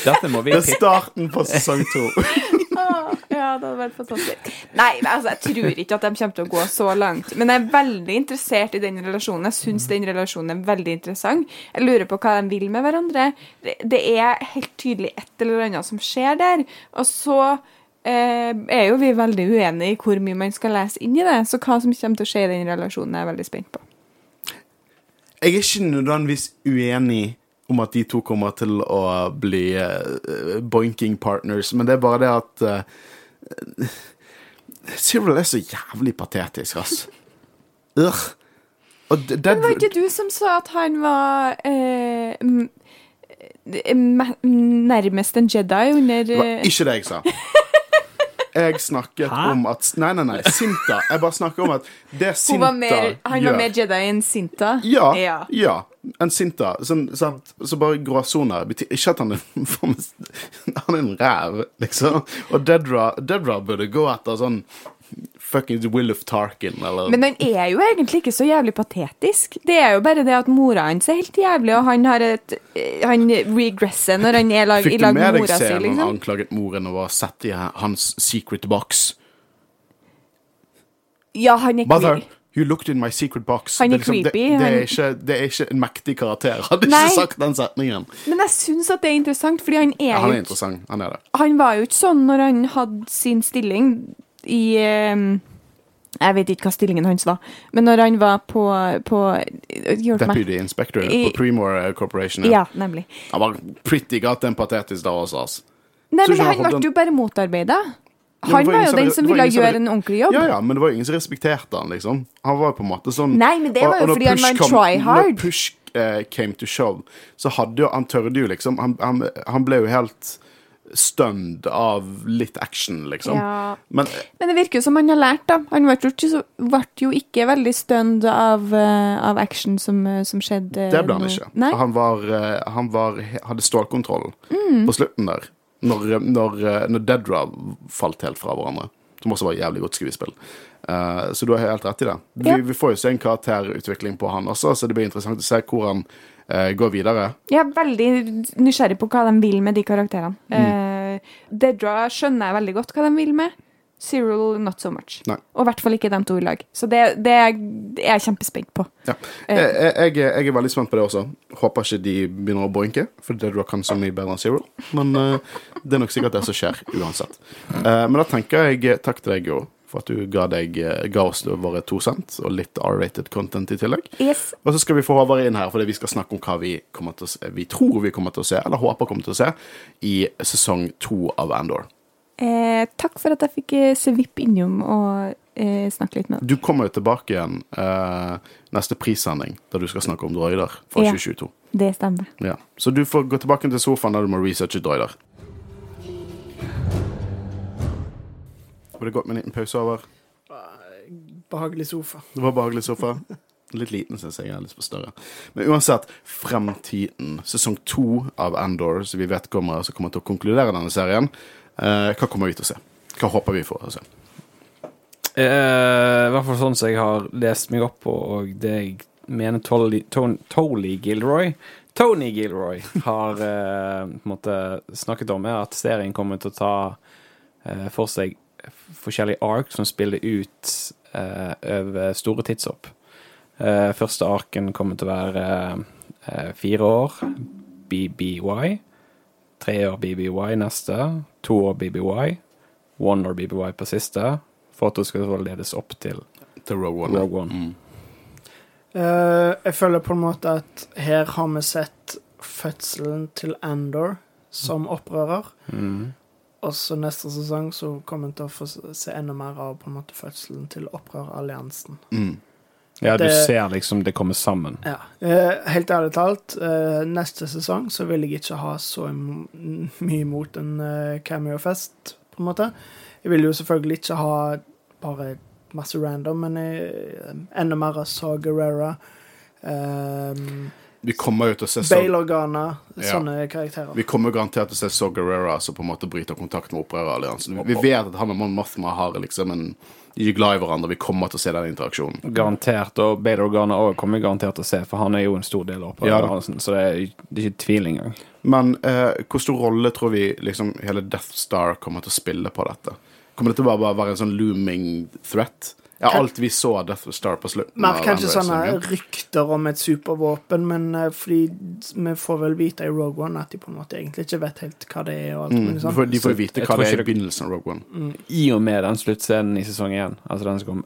Dette må vi Det er starten på sesong to. Ja, det hadde vært fantastisk. Nei, altså, jeg tror ikke at de kommer til å gå så langt. Men jeg er veldig interessert i den relasjonen. Jeg syns den relasjonen er veldig interessant. Jeg lurer på hva de vil med hverandre. Det, det er helt tydelig et eller annet som skjer der. Og så eh, er jo vi veldig uenige i hvor mye man skal lese inn i det. Så hva som kommer til å skje i den relasjonen, er jeg veldig spent på. Jeg er ikke nødvendigvis uenig om at de to kommer til å bli uh, boinking partners, men det er bare det at uh, Cyril er så jævlig patetisk, ass. Og det, det, Men var ikke du som sa at han var eh, eh, nærmest en Jedi under det var ikke det jeg sa. Jeg snakket Hæ? om at Nei, nei, nei. Sinta. Jeg bare snakker om at det Sinta var mer, han gjør var mer Jedi enn Sinta? Ja. Ja. ja. En Sinta. Sånn, sant? Så bare gråsoner betyr ikke at han er Han er en ræv, liksom. Og Dedra, Dedra burde gå etter sånn fucking Will of Tarkin, eller Men han er jo egentlig ikke så jævlig patetisk. Det er jo bare det at mora hans er helt jævlig, og han har et eh, Han regresser når han er lag, i Fikk du med med deg mora si, scenen han liksom. anklaget moren og var satt i hans secret box? Ja, han er Mother, creepy. you looked in my secret box. Han er det, liksom, creepy, det, han- er ikke, det er ikke en mektig karakter. Hadde Nei. ikke sagt den setningen. Men jeg syns at det er interessant, fordi han er Ja, han jo er interessant. Han er det. Han var jo ikke sånn når han hadde sin stilling i eh, Jeg vet ikke hva stillingen hans var, men når han var på, på meg. Deputy Inspector på Premore Corporation. Ja, nemlig. Han var pretty goddamn patetisk da også, ass. Nei, men han ble jo bare motarbeida. Han var jo den som ville gjøre en ordentlig jobb. Ja, ja, men det var ingen som respekterte han, liksom. Han var jo på en måte sånn Nei, men det var jo fordi han push var en try-hard. Når push eh, came to show, så hadde jo Han tørde jo liksom Han, han, han ble jo helt stunned av litt action, liksom. Ja. Men Men det virker jo som han har lært, da. Han ble jo ble jo ikke veldig stunned av, eh, av action som, eh, som skjedde. det ble han ikke. Mm. Han, var, eh, han var, hadde stålkontroll på slutten der. Når, når, når Dedra falt helt fra hverandre. Som også var jævlig godt skuespill. Uh, så du har helt rett i det. Vi, Ja. vi får jo se en karakterutvikling på han også, så det blir interessant å se hvor han går videre. Jeg er veldig nysgjerrig på hva de vil med de karakterene. Mm. Uh, Dedra skjønner jeg veldig godt hva de vil med. Cyril not so much. Nei. Og i hvert fall ikke de to i lag. Så det, det er jeg kjempespent på. Ja. Jeg, jeg, jeg, er- veldig spent på det også. Håper ikke de begynner å boinke, for Dedra kan så mye bedre enn Cyril. Men uh, det er nok sikkert det som skjer, uansett. Uh, men da tenker jeg eh, takk til deg, Jo, for at du ga, deg, eh, ga oss våre to cent og litt R-rated content i tillegg. Yes. Og så skal vi få Håvard inn her, fordi vi skal snakke om hva vi, å vi tror vi kommer til å se, eller håper kommer til å se, i sesong to av Andor. Eh, takk for at jeg fikk se Vipp innom og eh, snakke litt med deg. Du kommer jo tilbake igjen eh, neste prissending, da du skal snakke om droider fra Ja. 2022. Det stemmer. Ja. Så du får gå tilbake til sofaen der du må researche droider. Var det godt med en liten pause over? Behagelig sofa. Det var behagelig sofa. Litt liten, syns jeg. Jeg har lyst på større. Men uansett, fremtiden. Sesong to av Endor, som vi vet kommer, som kommer til å konkludere denne serien. Eh, hva kommer vi til å se? Hva håper vi får å se? Eh, I hvert fall sånn som jeg har lest meg opp på, og det jeg mener Tolly, Tony, Tolly Gilroy Tony Gilroy har eh, på en måte snakket om, er at serien kommer til å ta eh, for seg forskjellige ark som spiller ut eh, over store tidshopp. Eh, første arken kommer til å være eh, fire år, BBY. Tre år BBY neste, to år BBY, one år BBY på siste, for at hun skal ledes opp til Til Rogue One. Rogue One. Mm. Uh, jeg føler på en måte at her har vi sett fødselen til Andor som opprører. Mm. Og så neste sesong så kommer vi til å få se enda mer av på en måte fødselen til opprøralliansen. Mm. Ja, du Det- ser liksom det kommer sammen. Ja. Eh, helt ærlig talt, eh, neste sesong så vil jeg ikke ha så mye imot en eh, cameo-fest, på en måte. Jeg vil jo selvfølgelig ikke ha bare masse random, men jeg, enda mer av Saw Gerrera. Um, Vi kommer jo til å se Bale Organa, Ja. sånne karakterer. Vi kommer garantert til å se Saw Gerrera som på en måte bryter kontakt med opprøreralliansen. Vi vi vet at han og Mon Mothma har liksom en De er glad i hverandre. Vi kommer til å se den interaksjonen. Garantert. Og Bader Organa òg kommer vi garantert til å se, for han er jo en stor del av Ja, så det er, det er ikke tvil engang. Men eh, hvor stor rolle tror vi liksom hele Death Star kommer til å spille på dette? Kommer det til å bare være en sånn looming threat? Ja, alt vi så av Death Star på slutten Mer kanskje sånne rykter om et supervåpen, men uh, fordi vi får vel vite i Rogue One at de på en måte egentlig ikke vet helt hva det er. og alt Mm, mulig de sånn. får, de får vite hva det er i begynnelsen av Rogue One. I og med den sluttscenen i sesong én, altså den som kom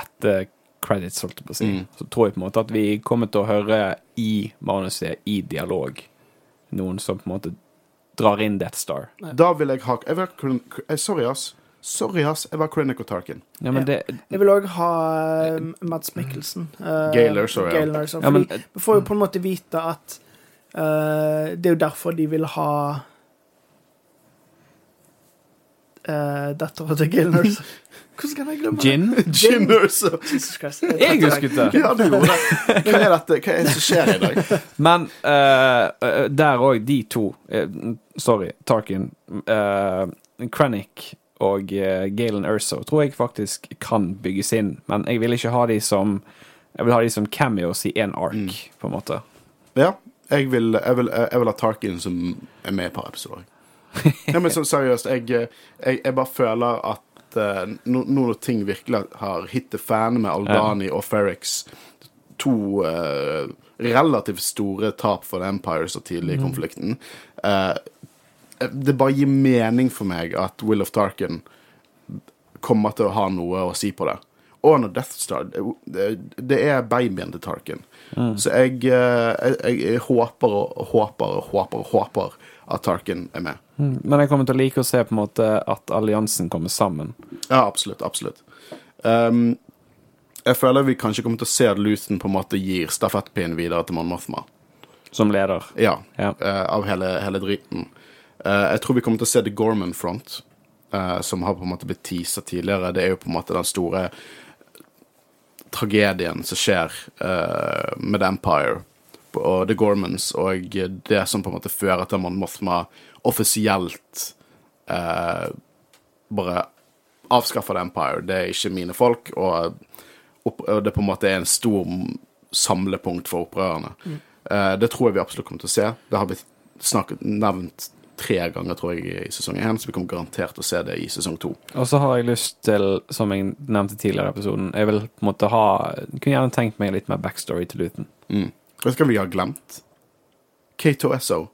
etter credits, holdt jeg på å si, Mm. så tror jeg på en måte at vi kommer til å høre i manuset, i dialog, noen som på en måte drar inn Death Star. Da vil jeg ha jeg vil Sorry, ass. Sorry, ass. Jeg var Krennic og Tarkin. Ja, men det Jeg vil òg ha eh, Mads Mikkelsen. Uh, Gail sorry. ja. så, Ja, men- vi får jo på en måte vite at uh, Det er jo derfor de vil ha uh, dattera til Gail Erso. Hvordan kan jeg glemme Gin? det? Gin? Jesus Christ. Jeg husket det. Ja, du gjorde det. Hva er dette? Hva er det som skjer i dag? Men eh, eh, der òg, de to uh, Sorry, Tarkin. Uh, Krennic og uh, Galen Erso tror jeg faktisk kan bygges inn, men jeg vil ikke ha de som Jeg vil ha de som cameos i én ark, Mm. på en måte. Ja, jeg vil, jeg vil, jeg vil ha Tarkin som er med i et par episoder. Ja, men så seriøst, jeg, jeg, jeg bare føler at uh, nå når ting virkelig har hit the fan med Aldani og Ferrix, to uh, relativt store tap for The Empire så tidlig i konflikten eh, Det bare gir mening for meg at Will of Tarkin kommer til å ha noe å si på det. Og når Death Star Det, er babyen til Tarkin. Så jeg, eh, jeg, jeg, jeg håper og håper og håper håper at Tarkin er med. Mm. Men jeg kommer til å like å se på en måte at alliansen kommer sammen. Ja, absolutt. Absolutt. Um, jeg føler vi kanskje kommer til å se at Luthen på en måte gir stafettpinnen videre til Mon Mothma. Som leder. Ja, Ja. Uh, av hele, hele driten. Eh, jeg tror vi kommer til å se The Gorman Front, eh, som har på en måte blitt teasa tidligere. Det er jo på en måte den store tragedien som skjer eh, med The Empire og The Gormans, og det som på en måte fører til at Mon Mothma offisielt bare avskaffer The Empire. Det er ikke mine folk, og, det på en måte er en stor samlepunkt for opprørerne. Eh, det tror jeg vi absolutt kommer til å se. Det har blitt snakket, nevnt tre ganger, tror jeg, i sesong én, så vi kommer garantert til å se det i sesong to. Og så har jeg lyst til, som jeg nevnte tidligere i episoden, jeg vil på en måte ha Kunne gjerne tenkt meg litt mer backstory til Luton. Mm. Vet du hva vi har glemt? K2SO.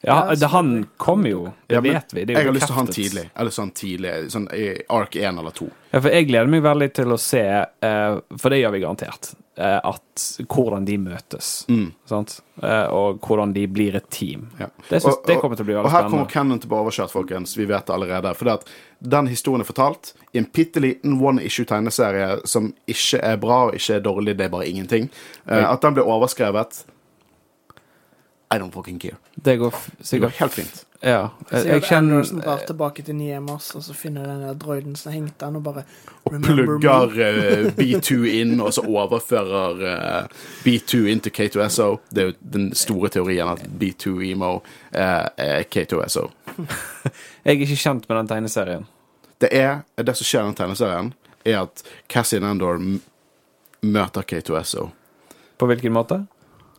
Ja, Ja, det, han kommer jo, det Ja, men vet vi. Det er Jeg har lyst til å ha han tidlig. Eller sånn tidlig, sånn i ark én eller to. Ja, for jeg gleder meg veldig til å se, eh, for det gjør vi garantert, at hvordan de møtes. Mm. Sant? Eh, og hvordan de blir et team. Ja. Det, synes, Og- det kommer til å bli Og her her kommer spennende. Cannon til å bli overkjørt, folkens. Vi vet det allerede. For det at den historien er fortalt i en bitte liten one issue-tegneserie som ikke er bra og ikke er dårlig, det er bare ingenting. Eh, at den blir overskrevet I don't fucking care. Det går f- Det går helt fint. Ja. Jeg, Sikkert jeg kjenner Anderson drar tilbake til Niemos, og så finner den der droiden som har hengt den, og bare Og plugger eh, B2 inn, og så overfører eh, B2 inn til K2SO. Det er jo den store teorien at B2 Emo eh, er K2SO. Jeg er ikke kjent med den tegneserien. Det er Det som skjer i den tegneserien, er at Cassian Nandor møter K2SO. På hvilken måte?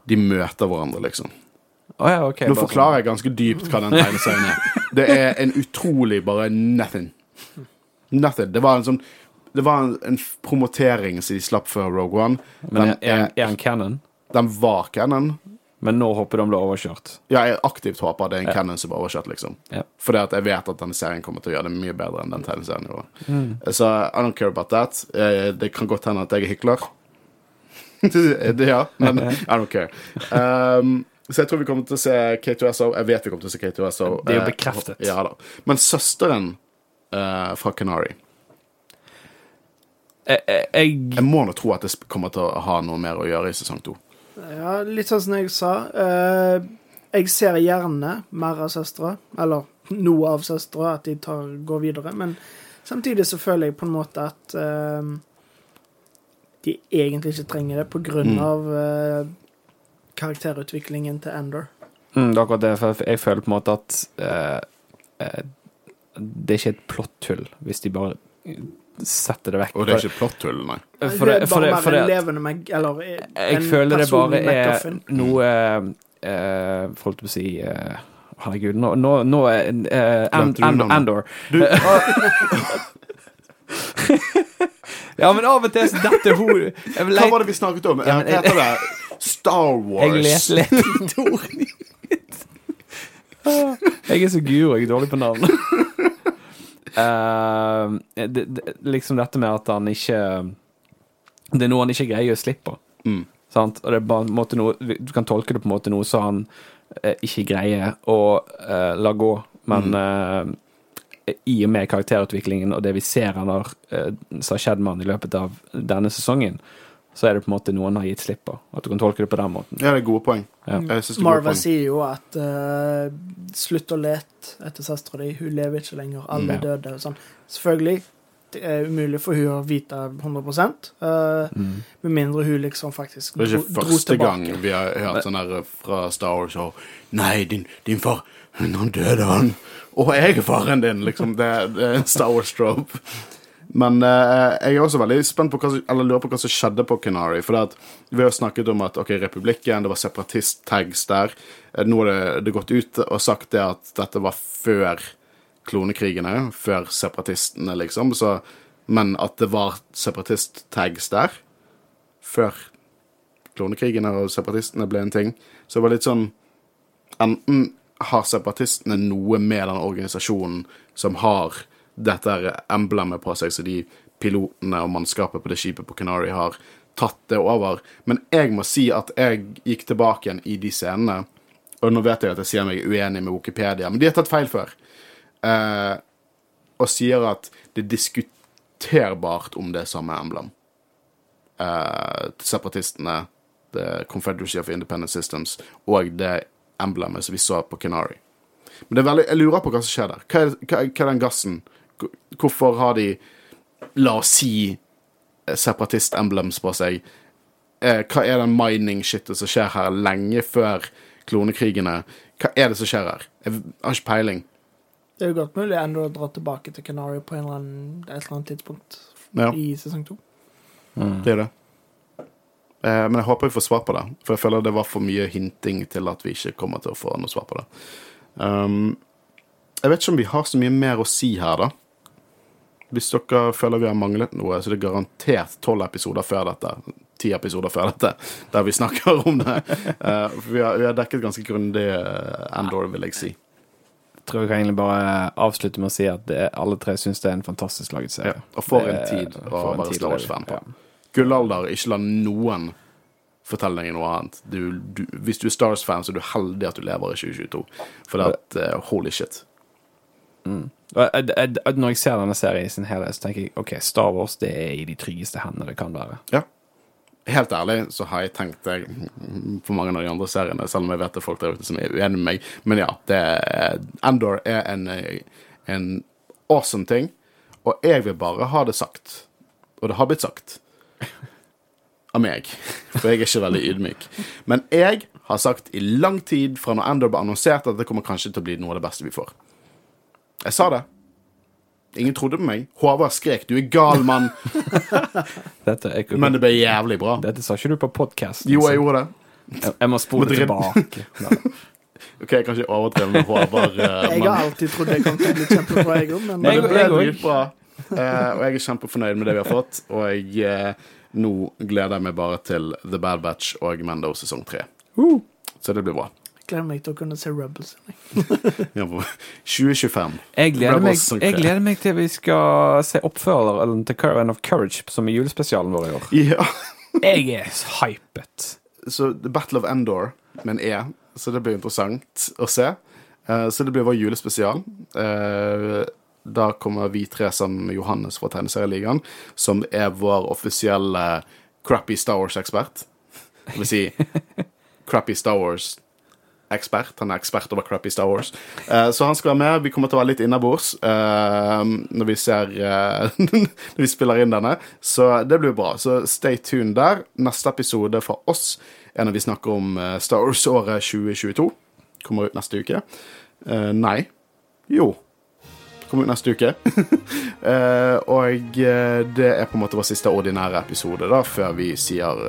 De møter hverandre, liksom. Å ja, okay, Nå forklarer forklarer jeg ganske dypt hva den tegneserien er. Det er en utrolig bare nothing. Nothing. Det var en sånn Det var en, en promotering som de slapp før Rogue One. sånn. Men Den, er, er, han canon? den var canon. Men nå håper de blir overkjørt. Ja, jeg aktivt håper det er en Ja. canon som blir overkjørt, liksom. Ja. Fordi at jeg vet at denne serien kommer til å gjøre det mye bedre enn den tegneserien gjorde. Mm. Så I don't care about that. Eh, Det kan godt hende at jeg er hykler. det, ja, men I don't care. Um, så jeg tror vi kommer til å se K2SO. Jeg vet vi kommer til å se K2SO. Det er jo Eh, bekreftet. Ja da. Men søsteren eh, fra Canary jeg, jeg, jeg Jeg må nå tro at det kommer til å ha noe mer å gjøre i sesong to. Ja, litt sånn som jeg sa. eh, jeg ser gjerne mer av søstre, eller noe av søstre, at de tar, går videre. Men samtidig så føler jeg på en måte at eh, de egentlig ikke trenger det, på grunn Mm. av eh, karakterutviklingen til Ender. Mm, det er akkurat det, for jeg føler på en måte at eh, eh, det er ikke et plotthull hvis de bare setter det vekk. Og det er ikke plottull, nei. For det det- er for det- for mer en det- meg... Eller eh, Jeg føler det bare er noe eh, på å si eh, Herregud, nå, nå, nå er eh, And- And- Andor. Du, Ja, men av og til så detter hun hva var det vi snakket om? Ja, men jeg- Heter det Star Wars? Jeg leter litt ordene mitt. Jeg er så guro, jeg er dårlig på navn. Uh, det, det, liksom dette med at han ikke Det er noe han ikke greier å slippe. Mm. Sant? Og det er bare en måte noe Du kan tolke det på en måte noe som han eh, ikke greier å eh, la gå, men Mm. eh, i og med karakterutviklingen og det vi ser han har eh, som har skjedd med han i løpet av denne sesongen, så er det på en måte noen har gitt slipp på. At du kan tolke det på den måten. Ja, det er gode poeng. Ja. Jeg synes det er gode Marva poeng. sier jo at uh, slutt å lete etter søstera di, hun lever ikke lenger, alle er Ja. døde. og Sånn. Selvfølgelig, det er umulig for hun å vite 100 uh, med mindre hun liksom faktisk Det er ikke dro første tilbake. gang vi har hørt sånn her fra Star Wars og Nei, din, din far Nå døde han. Og jeg er faren din, liksom. Det, det er en Star Wars-trope. Men eh, jeg er også veldig spent på hva eller lurer på hva som skjedde på Canary. For at, vi har snakket om at ok, republikken, det var separatist-tags der. Eh, Nå har det, det gått ut og sagt det at dette var før klonekrigene, før separatistene, liksom. Så, men at det var separatist-tags der før klonekrigene og separatistene ble en ting. Så det var litt sånn Enten har separatistene noe med den organisasjonen som har dette er emblemet på seg, så de pilotene og mannskapet på det skipet på Canary har tatt det over. Men jeg må si at jeg gikk tilbake igjen i de scenene, og nå vet jeg at jeg sier meg uenig med Wikipedia, men de har tatt feil før. Eh, og sier at det er diskuterbart om det er samme emblem eh, separatistene, The Confederacy of Independent Systems, og det emblemet som vi så på Canary. Men veldig, jeg lurer på hva som skjer der. Hva er, hva er den gassen? Hvor- Hvorfor har de, la oss si, eh, separatist-emblems på seg? Eh, hva er den mining-shitet som skjer her lenge før klonekrigene? Hva er det som skjer her? Jeg har ikke peiling. Det er jo godt mulig enda å dra tilbake til Canary på en eller annen, et eller annet tidspunkt Ja. i sesong to. Mm. Det er det. Eh, men jeg håper vi får svar på det, for jeg føler det var for mye hinting til at vi ikke kommer til å få noe svar på det. Um, jeg vet ikke om vi har så mye mer å si her, da. Hvis dere føler vi har manglet noe, så er det garantert tolv episoder før dette. Ti episoder før dette, der vi snakker om det. Uh, vi, har, vi har dekket ganske grundig Endor, vil jeg si. Jeg tror jeg kan egentlig bare avslutte med å si at det, alle tre syns det er en fantastisk laget serie. Ja, og for en tid å være Star. Wars-fan på. Ja. Gullalder, ikke la noen fortelle deg noe annet. Du, du, hvis du er Star Wars-fan, så er du heldig at du lever i 2022. For det at, uh, holy shit. Jeg, når jeg ser denne serien i sin helhet, så tenker jeg ok, Star Wars det er i de tryggeste hendene det kan være. Ja. Helt ærlig så har jeg tenkt det på mange av de andre seriene, selv om jeg vet det er folk der ute som er uenig med meg. Men ja, det Endor er en, en awesome ting, og jeg vil bare ha det sagt. Og det har blitt sagt. Av meg. For jeg er ikke veldig ydmyk. Men jeg har sagt i lang tid fra når Endor ble annonsert, at det kommer kanskje til å bli noe av det beste vi får. Jeg sa det. Ingen trodde på meg. Håvard skrek 'du er gal, mann', men det ble jævlig bra. dette sa ikke du på podkast. Jo, jeg gjorde det. jeg, jeg må spole tilbake. Ok, jeg kan ikke overdrive med Håvard, Uh, Jeg har alltid trodd jeg kom til å bli kjempebra, jeg òg, men men det ble dritbra. Uh, og jeg er kjempefornøyd med det vi har fått. Og jeg, uh, nå gleder jeg meg bare til The Bad Batch og Mando sesong tre. Uh. Så det blir bra. Gleder meg til å kunne se Rebels. Ja, på 2025. Jeg gleder, meg, jeg gleder meg til vi skal se oppføreren til Caravan of Courage, som er julespesialen vår i år. Ja. Jeg er hypet. Så The Battle of Endor med en E, så det blir interessant å se. Eh, så det blir vår julespesial. Eh, Da kommer vi tre sammen med Johannes fra Tegneserieligaen, som er vår offisielle crappy Star Wars-ekspert. Det vil si crappy Star Wars-ekspert. Han er ekspert over crappy Star Wars. Uh, så han skal være med. Vi kommer til å være litt innabords uh, når vi ser uh, Når vi spiller inn denne. Så det blir bra. Så stay tuned der. Neste episode fra oss er når vi snakker om Star Wars-året 2022. Kommer ut neste uke. Nei. Jo. Kommer ut neste uke. Og det er på en måte vår siste ordinære episode da, før vi sier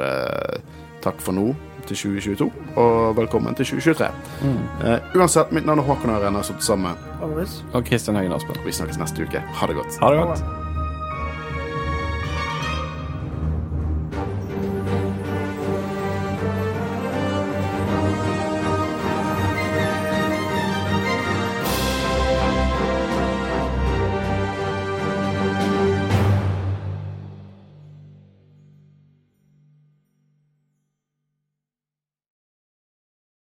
takk for nå til 2022, og velkommen til 2023. Eh, uansett, mitt navn er Håkon Øren. Jeg har sittet sammen med Og Kristian Høgen Aspen. Vi snakkes neste uke. Ha det godt. Ha det godt.